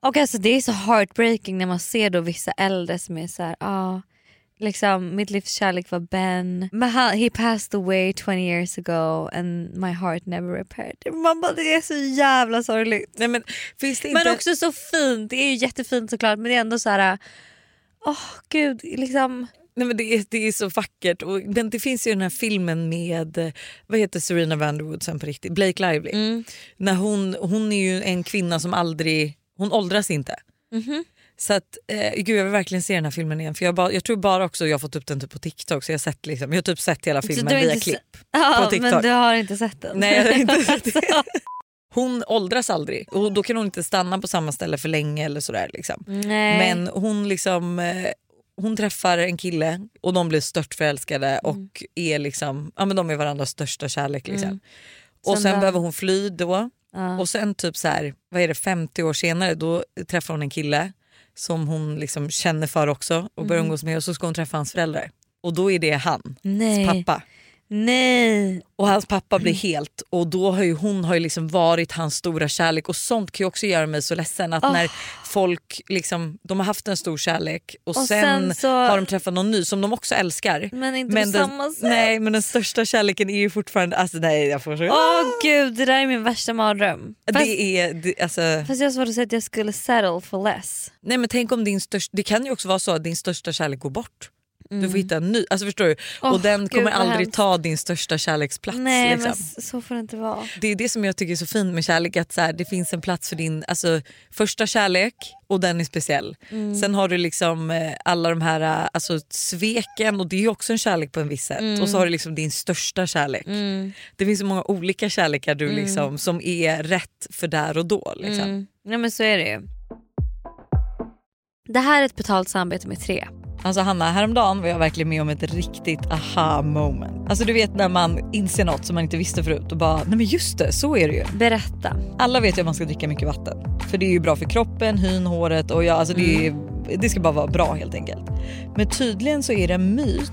Och alltså det är så heartbreaking när man ser då vissa äldre som är så här, ah, liksom mitt livs kärlek var Ben, men han, he passed away 20 years ago and my heart never repaired. Man bara, det är så jävla sorgligt. Nej, men, finns det inte... Men också så fint, det är ju jättefint såklart men det är ändå så här. åh gud liksom. Nej, men det, är, det är så vackert. Och, men det finns ju den här filmen med vad heter Serena Vanderwood sen på riktigt? Blake Lively. Mm. När hon, hon är ju en kvinna som aldrig, hon åldras inte. Mhm. Så att, eh, gud jag vill verkligen se den här filmen igen. För jag, bara, jag tror bara också jag har fått upp den typ på TikTok så jag har, sett, liksom, jag har typ sett hela filmen via klipp. Ja, på TikTok. men du har inte sett den? Nej jag har inte sett det. Hon åldras aldrig och då kan hon inte stanna på samma ställe för länge eller sådär. Liksom. Men hon liksom eh, hon träffar en kille och de blir stört förälskade Mm. och är liksom, ja men de är varandras största kärlek. Liksom. Mm. Och Sen då? behöver hon fly då Ja. och sen typ så här, vad är det 50 år senare då träffar hon en kille som hon liksom känner för också och börjar Mm. umgås med och så ska hon träffa hans föräldrar. Och då är det hans Nej. pappa. Nej. Och hans pappa Mm. blir helt och då har ju hon har ju liksom varit hans stora kärlek och sånt kan ju också göra mig så ledsen att Åh. när folk liksom, de har haft en stor kärlek och, Och sen, sen så- har de träffat någon ny som de också älskar. Men inte Men på den, samma sätt. nej men den största kärleken är ju fortfarande, alltså nej jag får så... Åh gud det där är min värsta mardröm. Fast, det är, det, alltså, fast jag har svårt att säga att jag skulle settle for less. nej men tänk om din största, det kan ju också vara så att din största kärlek går bort. Du får hitta en ny, alltså förstår du? Åh, och den gud, kommer vad aldrig hemskt. ta din största kärleksplats. Nej liksom. men så får det inte vara. Det är det som jag tycker är så fint med kärlek, att så här, det finns en plats för din alltså, första kärlek och den är speciell. Mm. Sen har du liksom eh, alla de här eh, alltså, sveken och det är också en kärlek på en viss sätt. Mm. Och så har du liksom din största kärlek. Det finns så många olika kärlekar du liksom, som är rätt för där och då. Liksom. Mm. Nej men så är det ju. Det här är ett betalt samarbete med tre. Alltså Hanna, häromdagen var jag verkligen med om ett riktigt aha moment. Alltså du vet när man inser något som man inte visste förut och bara, nej men just det, så är det ju. Berätta. Alla vet ju att man ska dricka mycket vatten. För det är ju bra för kroppen, hyn, håret och ja, alltså det, är, det ska bara vara bra helt enkelt. Men tydligen så är det en myt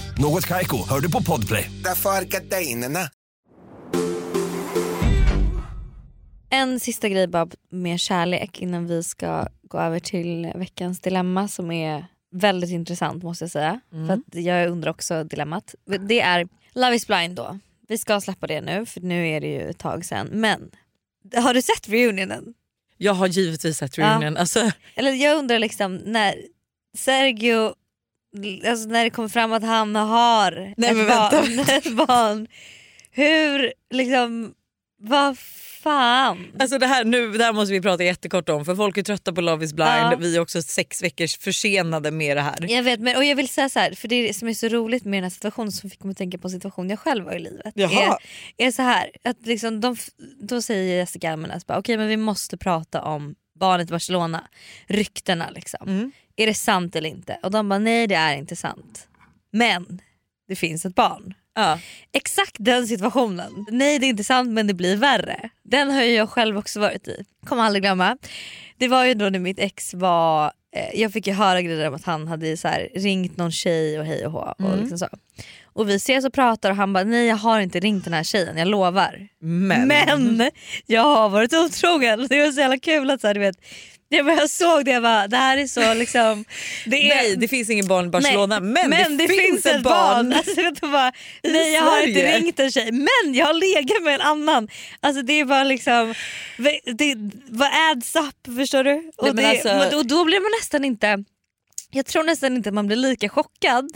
Något Kaiko, hör du på Podplay. Därför är gardinerna. En sista grej bara med kärlek innan vi ska gå över till veckans dilemma som är väldigt intressant måste jag säga. För att jag undrar också dilemmat. Det är Love is blind då. Vi ska släppa det nu för nu är det ju ett tag sedan. Men har du sett reunionen? Jag har givetvis sett Ja. reunion. Alltså, Eller jag undrar liksom när Sergio, alltså när det kommer fram att han har Nej, ett, barn, ett barn. Hur liksom, vad fan? alltså det, här, nu, det här måste vi prata jättekort om för folk är trötta på Love is blind. Ja. Vi är också sex veckors försenade med det här. Jag vet men, och jag vill säga så här, för det som är så roligt med den här situationen som fick mig att tänka på en situation jag själv var i livet. Jaha. Är, är så här, att liksom de, då säger Jessica Almenäs okej men vi måste prata om barnet i Barcelona, ryktena liksom. Mm. Är det sant eller inte? Och de bara nej det är inte sant. Men det finns ett barn. Ja. Exakt den situationen. Nej det är inte sant men det blir värre. Den har jag själv också varit i. Kommer aldrig glömma. Det var ju då när mitt ex var, eh, jag fick ju höra grejer om att han hade så här, ringt någon tjej och hej och hå. Och, liksom så. och vi ses och pratar och han bara nej jag har inte ringt den här tjejen, jag lovar. Men, Men jag har varit otrogen. Det var så jävla kul att så här, du vet, jag, bara, jag såg det jag bara, det här är så liksom. Det är, nej det finns ingen barn i Barcelona Nej, men, det, finns, ett barn. Alltså, vet du bara, nej jag har inte ringt en tjej men jag har legat med en annan. Alltså det är bara liksom, det, vad adds up förstår du? Och, men det, alltså- men- och då blir man nästan inte, jag tror nästan inte att man blir lika chockad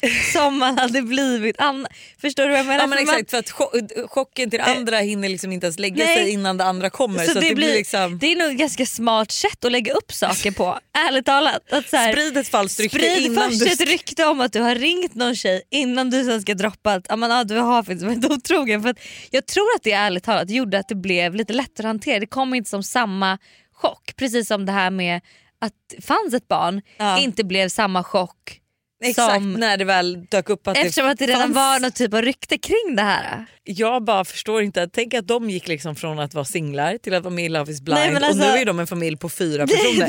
som man hade blivit annars. Förstår du vad jag menar? Ja, men exakt, för att cho- chocken till andra hinner liksom inte ens lägga Nej. sig innan det andra kommer. Så, Så det, det blir liksom... det är nog ett ganska smart sätt att lägga upp saker på. ärligt talat. Att så här, Sprid ett falskt rykte Sprid innan först du... ett rykte om att du har ringt någon tjej innan du sen ska droppa att ah, du har faktiskt varit otrogen. För att jag tror att det ärligt talat gjorde att det blev lite lättare att hantera. Det kom inte som samma chock. Precis som det här med att det fanns ett barn Ja. inte blev samma chock. Exakt som, när det väl dök upp att eftersom det att det redan fanns. var någon typ av rykte kring det här. Jag bara förstår inte. Tänk att de gick liksom från att vara singlar till att vara med i Love is blind Nej, alltså- och nu är de en familj på fyra Det, personer.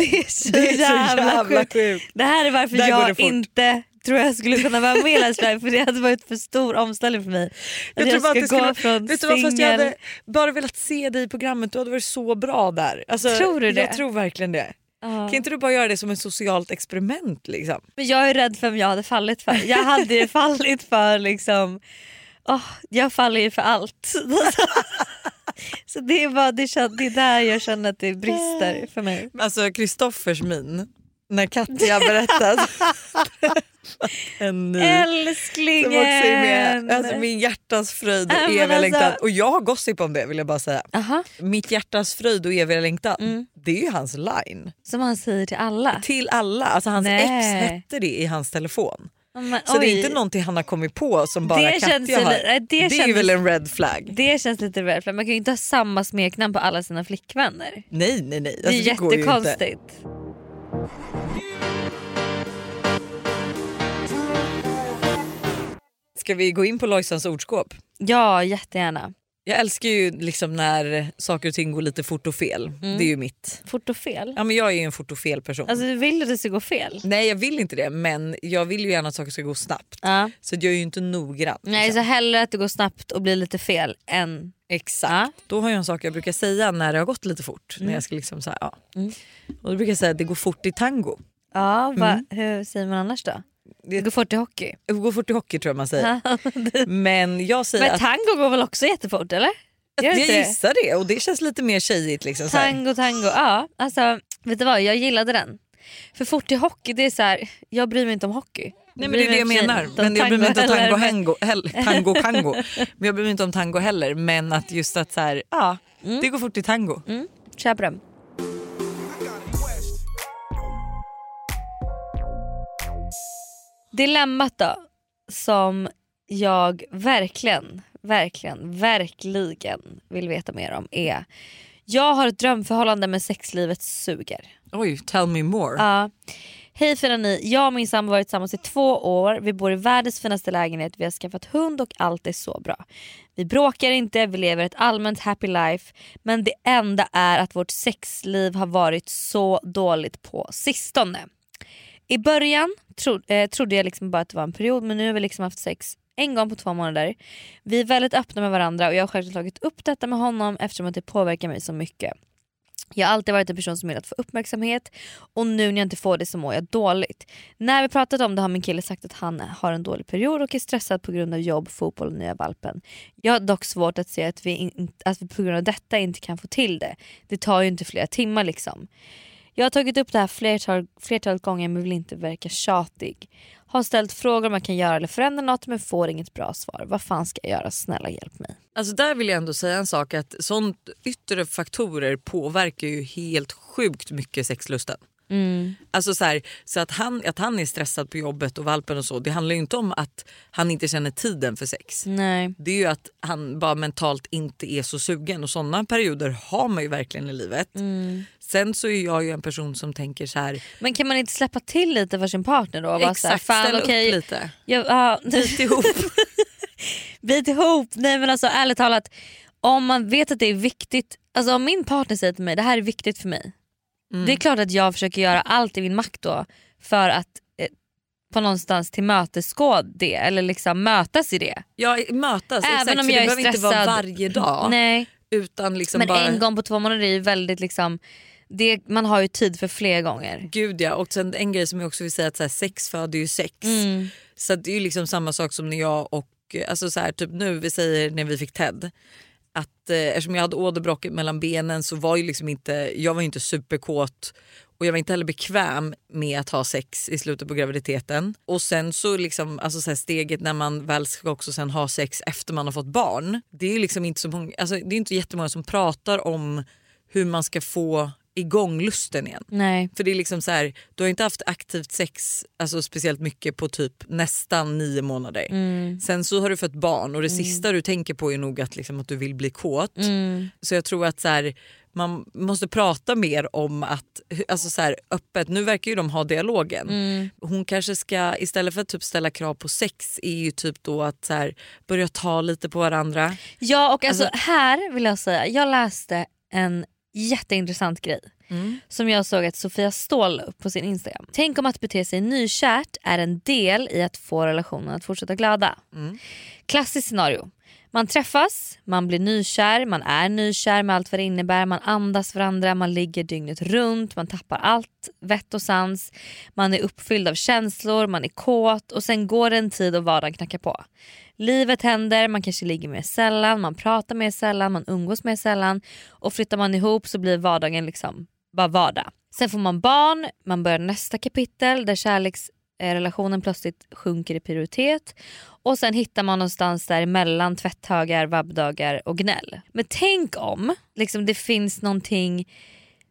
det är så jävla, sjukt. Det här är varför Där jag inte tror jag skulle kunna vara med i Let's Dance för det hade varit för stor omställning för mig. Jag jag, tror bara ska gå skulle, från fast jag singel... hade bara velat se dig i programmet, du hade varit så bra där. Alltså, Tror du det? Jag tror verkligen det. Kan inte du bara göra det som ett socialt experiment? Liksom? Men jag är rädd för vem jag hade fallit för. Jag hade ju fallit för liksom... åh, jag faller ju för allt. Så det är, bara, det är där jag känner att det brister för mig. Alltså Kristoffers min när Katja berättade en ny Älsklingen! som också är med. Alltså, min hjärtas fröjd och eviga alltså- längtan. Och jag har gossip om det vill jag bara säga. Aha, Mitt hjärtas fröjd och eviga längtan, Mm. det är ju hans line. som han säger till alla. Till alla. Alltså hans Nej. ex hette det i hans telefon. Men, Så det är oj. inte någonting han har kommit på som bara Det Katja känns har. det det är känns- väl en red flag? Det känns lite väl för man kan ju inte ha samma smeknamn på alla sina flickvänner. Nej nej nej. Det är Alltså, går ju inte. jättekonstigt. Ska vi gå in på Lojsans ordskåp? Ja jättegärna. Jag älskar ju liksom när saker och ting går lite fort och fel. Det är ju mitt. Fort och fel. Ja, men jag är ju en fort och fel person. Alltså du vill att det ska gå fel? Nej jag vill inte det men jag vill ju gärna att saker ska gå snabbt. Ja. Så jag är ju inte noggrann. Nej liksom. så hellre att det går snabbt och blir lite fel än... Exakt. Ja. Då har jag en sak jag brukar säga när det har gått lite fort. När jag ska liksom så här, ja. Och då brukar jag säga att det går fort i tango. Ja, va, hur säger man annars då? Det går fort i hockey. Går fort i hockey tror jag man säger. Men jag säger Men att tango går väl också jättefort eller? Gör jag inte det? gissar det och det känns lite mer tjejigt. Liksom. Tango, tango. Ja, alltså vet du vad? Jag gillade den. För fort i hockey, det är så här, jag bryr mig inte om hockey. Nej men det är det jag menar. Men jag bryr mig inte om tango, hengo, hell, tango kango. Men jag bryr mig inte om tango heller. Men att just att så här, ja, det går fort i tango. Mm, köper den. Dilemmat då, som jag verkligen, verkligen, verkligen vill veta mer om är jag har ett drömförhållande men sexlivet suger. Oj, tell me more. Ja. Hej fina ni, jag och min sambo har varit tillsammans i två år. Vi bor i världens finaste lägenhet, vi har skaffat hund och allt är så bra. Vi bråkar inte, vi lever ett allmänt happy life. Men det enda är att vårt sexliv har varit så dåligt på sistone. I början tro, eh, trodde jag liksom bara att det var en period men nu har vi liksom haft sex en gång på två månader. Vi är väldigt öppna med varandra och jag har självklart tagit upp detta med honom eftersom att det påverkar mig så mycket. Jag har alltid varit en person som velat få uppmärksamhet och nu när jag inte får det så mår jag dåligt. När vi pratat om det har min kille sagt att han har en dålig period och är stressad på grund av jobb, fotboll och nya valpen. Jag har dock svårt att se att vi, in, att vi på grund av detta inte kan få till det. Det tar ju inte flera timmar liksom. Jag har tagit upp det här flertal, flertalet gånger men vill inte verka tjatig. Har ställt frågor om jag kan göra eller förändra något men får inget bra svar. Vad fan ska jag göra? Snälla hjälp mig. Alltså där vill jag ändå säga en sak att sånt yttre faktorer påverkar ju helt sjukt mycket sexlusten. Alltså så, här, så att, han, att han är stressad på jobbet och valpen och så det handlar ju inte om att han inte känner tiden för sex. Nej. Det är ju att han bara mentalt inte är så sugen och sådana perioder har man ju verkligen i livet. Sen så är jag ju en person som tänker så här. Men kan man inte släppa till lite för sin partner då? Så här, exakt fan, ställa okej, upp lite. Jag, ja, Bit ihop. bit ihop. Nej men alltså ärligt talat, om man vet att det är viktigt, alltså om min partner säger till mig det här är viktigt för mig. Mm. Det är klart att jag försöker göra allt i min makt då för att eh, på någonstans tillmötesgå det eller liksom mötas i det. Ja mötas, Även exakt, om jag det är behöver inte vara varje dag. Nej, Utan liksom men bara... en gång på två månader är ju väldigt liksom, det, man har ju tid för fler gånger. Gud ja, och sen en grej som jag också vill säga att så här, sex föder ju sex. Mm. Så det är ju liksom samma sak som när jag och, alltså så här, typ nu vi säger när vi fick Ted. Att, eh, eftersom jag hade åderbråck mellan benen så var ju liksom inte, jag var inte superkåt och jag var inte heller bekväm med att ha sex i slutet på graviditeten. Och sen så liksom, alltså så steget när man väl ska också sen ha sex efter man har fått barn. Det är liksom inte så många, alltså det är inte jättemånga som pratar om hur man ska få igång lusten igen. Nej. För det är liksom så här, du har inte haft aktivt sex alltså speciellt mycket på typ nästan nio månader. Mm. Sen så har du fått barn och det sista du tänker på är nog att, liksom, att du vill bli kåt. Mm. Så jag tror att så här, man måste prata mer om att, alltså så här, öppet, nu verkar ju de ha dialogen. Mm. Hon kanske ska, istället för att typ ställa krav på sex, är ju typ då att så här, börja ta lite på varandra. Ja och alltså, här vill jag säga, jag läste en jätteintressant grej Mm. som jag såg att Sofia Ståhl la upp på sin Instagram. Tänk om att bete sig nykärt är en del i att få relationen att fortsätta glöda. Klassiskt scenario. Man träffas, man blir nykär, man är nykär med allt vad det innebär, man andas varandra, man ligger dygnet runt, man tappar allt vett och sans, man är uppfylld av känslor, man är kåt och sen går det en tid och vardagen knackar på. Livet händer, man kanske ligger mer sällan, man pratar mer sällan, man umgås mer sällan och flyttar man ihop så blir vardagen liksom bara vardag. Sen får man barn, man börjar nästa kapitel där kärleksrelationen plötsligt sjunker i prioritet och sen hittar man någonstans där mellan tvätthögar, vabbdagar och gnäll. Men tänk om liksom, det finns någonting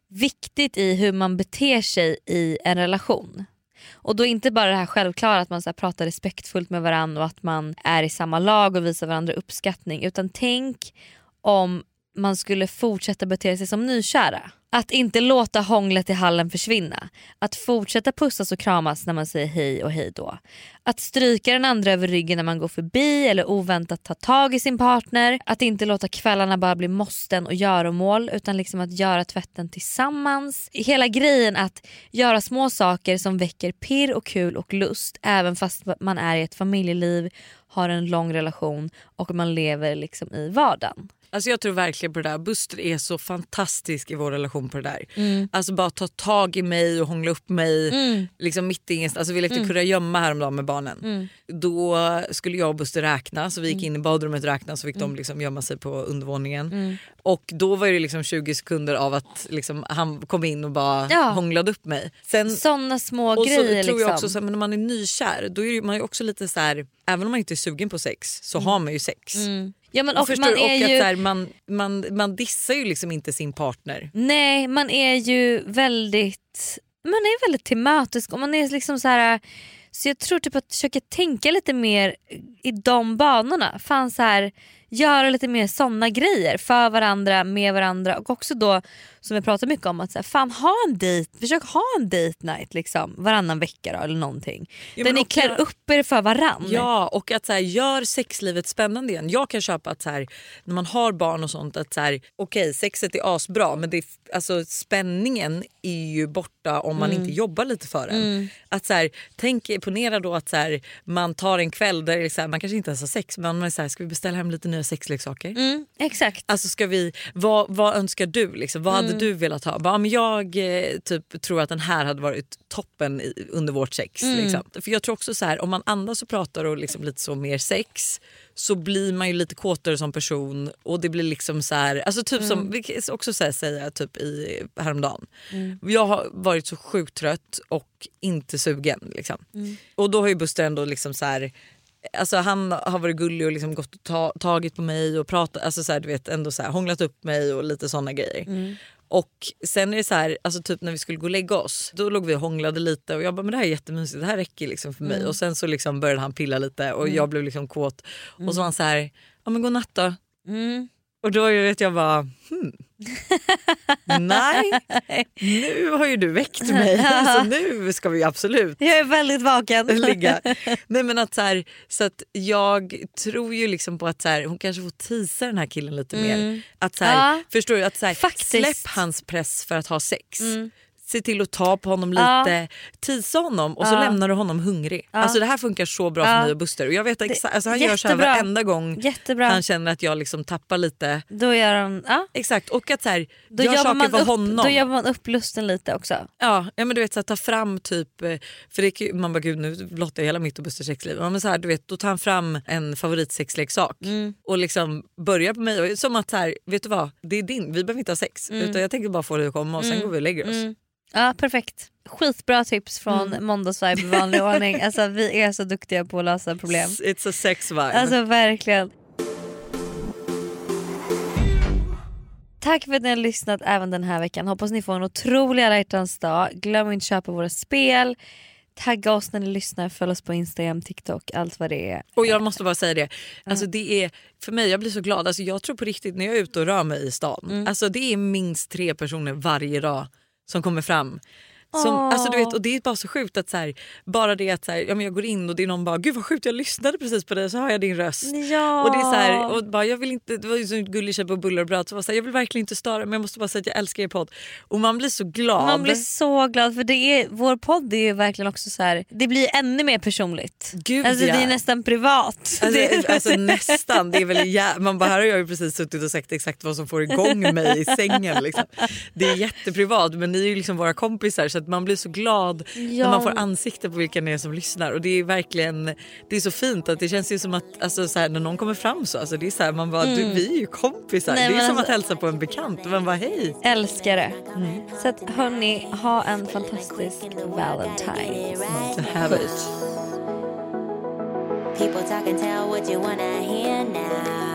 viktigt i hur man beter sig i en relation. Och då inte bara det här självklara att man så här pratar respektfullt med varandra och att man är i samma lag och visar varandra uppskattning. Utan tänk om man skulle fortsätta bete sig som nykära. Att inte låta hånglet i hallen försvinna. Att fortsätta pussas och kramas när man säger hej och hej då. Att stryka den andra över ryggen när man går förbi eller oväntat ta tag i sin partner. Att inte låta kvällarna bara bli måsten och göromål utan liksom att göra tvätten tillsammans. Hela grejen att göra små saker som väcker pirr och kul och lust även fast man är i ett familjeliv, har en lång relation och man lever liksom i vardagen. Alltså jag tror verkligen på det där. Buster är så fantastisk i vår relation på det där. Mm. Alltså bara ta tag i mig och hångla upp mig. Liksom mitt i ingenstans. Alltså vi lekte Mm. kurragömma häromdagen med barnen. Då skulle jag och Buster räkna så vi Mm. gick in i badrummet och räknade så fick de liksom gömma sig på undervåningen. Och då var det liksom 20 sekunder av att liksom han kom in och bara Ja. hånglade upp mig. Sen, Såna små och så grejer tror liksom. jag också så här, men när man är nykär då är man ju också lite så här, även om man inte är sugen på sex så har man ju sex. Ja, men Och och förstår, man och är att ju... här, man, man, man dissar ju liksom inte sin partner. Nej, man är ju väldigt man är väldigt tillmötesgående. Man är liksom så här så jag tror typ att försöka tänka lite mer i de banorna. Fan så här, göra lite mer såna grejer för varandra, med varandra och också då som jag pratar mycket om att så här, fan ha en dejt, försök ha en date night liksom varannan vecka då, eller någonting. Ja, där ni klär jag- upp er för varann. Ja och att så här, gör sexlivet spännande igen. Jag kan köpa att så här, när man har barn och sånt att så här, okej sexet är asbra men det är, alltså, spänningen är ju borta om man inte jobbar lite för den. Att så här, tänk ponera då att så man tar en kväll där så man kanske inte ens har sex men man är så ska vi beställa hem lite nya nya sexleksaker? Mm, exakt. Alltså ska vi, vad, vad önskar du? Liksom? Vad Mm. Hade du velat ha? Bara, men jag eh, typ, tror att den här hade varit toppen i, under vårt sex. Mm. Liksom. För jag tror också så här, om man andas och pratar och liksom lite så mer sex så blir man ju lite kåtare som person och det blir liksom så här, alltså typ Mm. som, vi kan också så här säga typ i häromdagen. Jag har varit så sjukt trött och inte sugen. Liksom. Mm. Och då har ju Buster ändå liksom så här Alltså han har varit gullig och liksom gått och ta, tagit på mig och pratat, alltså så här, du vet, ändå så här, hånglat upp mig och lite såna grejer. Mm. Och sen är det så här, alltså typ när vi skulle gå och lägga oss, då låg vi och hånglade lite och jag bara men det här är jättemysigt, det här räcker liksom för mig. Mm. Och sen så liksom började han pilla lite och jag blev liksom kåt. Och så var han så här, ja men godnatt då. Mm. Och då vet jag bara, hmm. Nej, nu har ju du väckt mig så nu ska vi absolut Jag är väldigt vaken. ligga. Nej men att så, här, så att jag tror ju liksom på att så här, hon kanske får tisa den här killen lite mer. Att så här, Ja. Förstår du? Att så Faktiskt. släpp hans press för att ha sex. Se till att ta på honom Ja. lite, tisa honom och så Ja. lämnar du honom hungrig. Alltså det här funkar så bra Ja. för mig och Buster. Och jag vet exakt, alltså han gör så här jättebra. varenda gång Jättebra. han känner att jag liksom tappar lite. Då gör de... Ja. Exakt och att så här, Då gör saker för upp, honom. då jobbar man upp lusten lite också. Ja, ja men du vet så här, ta fram typ, eh, för det, man bara gud nu blottar jag hela mitt och Busters sexliv. Ja, men så här, du vet, då tar han fram en favoritsexleksak Mm. och liksom börjar på mig. Som att så här, vet du vad, det är din, vi behöver inte ha sex. Utan jag tänker bara få dig att komma och sen går vi och lägger oss. Mm. Ja perfekt. Skitbra tips från Mm. Måndagsvibe i vanlig ordning. Alltså, vi är så duktiga på att lösa problem. It's a sex vibe. Alltså verkligen. Tack för att ni har lyssnat även den här veckan. Hoppas ni får en otrolig alla hjärtans dag. Glöm inte att köpa våra spel. Tagga oss när ni lyssnar. Följ oss på Instagram, TikTok, allt vad det är. Och jag måste bara säga det, alltså det är, för mig jag blir så glad. Alltså jag tror på riktigt när jag är ute och rör mig i stan, Mm. alltså det är minst tre personer varje dag som kommer fram. Som, alltså du vet, och det är bara så sjukt att så här, bara det att så här, ja, men jag går in och det är någon bara gud vad sjukt jag lyssnade precis på dig så har jag din röst. Ja. Och det är så här, och bara, jag vill inte, det var ju så gullig tjej på bullar och bröd så var så här, jag vill verkligen inte störa men jag måste bara säga att jag älskar er podd. Och man blir så glad. Man blir så glad för det är, vår podd är ju verkligen också så här. det blir ännu mer personligt. Gud, alltså, ja. Det är nästan privat. Alltså, alltså nästan, det är väl jä- man bara här har jag ju precis suttit och sagt exakt vad som får igång mig i sängen. Liksom. Det är jätteprivat men ni är ju liksom våra kompisar så att man blir så glad när man får ansikte på vilka ni är som lyssnar och det är verkligen det är så fint att det känns ju som att alltså, så här, när någon kommer fram så alltså, det är så här, man bara du, vi är ju kompisar. Nej, det är som alltså- att hälsa på en bekant och man bara hej. älskar det. Så att hörni, ha en fantastisk Valentine. To have it. People talk and tell what you wanna hear now.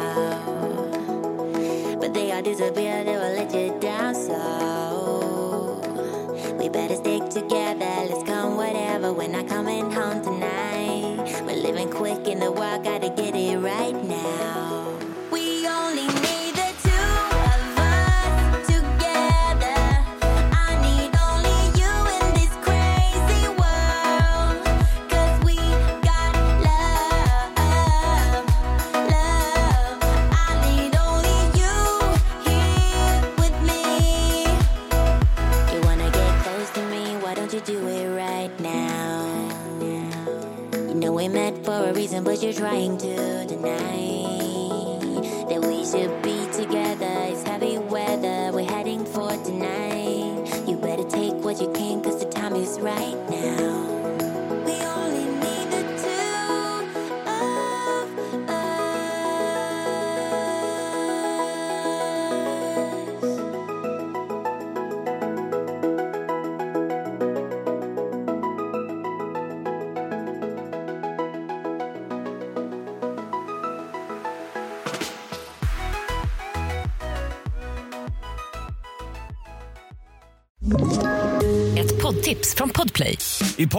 But they all disappear, they will let you down so we better stick together, let's come whatever. We're not coming home tonight. We're living quick in the world, gotta get it right now. Trying to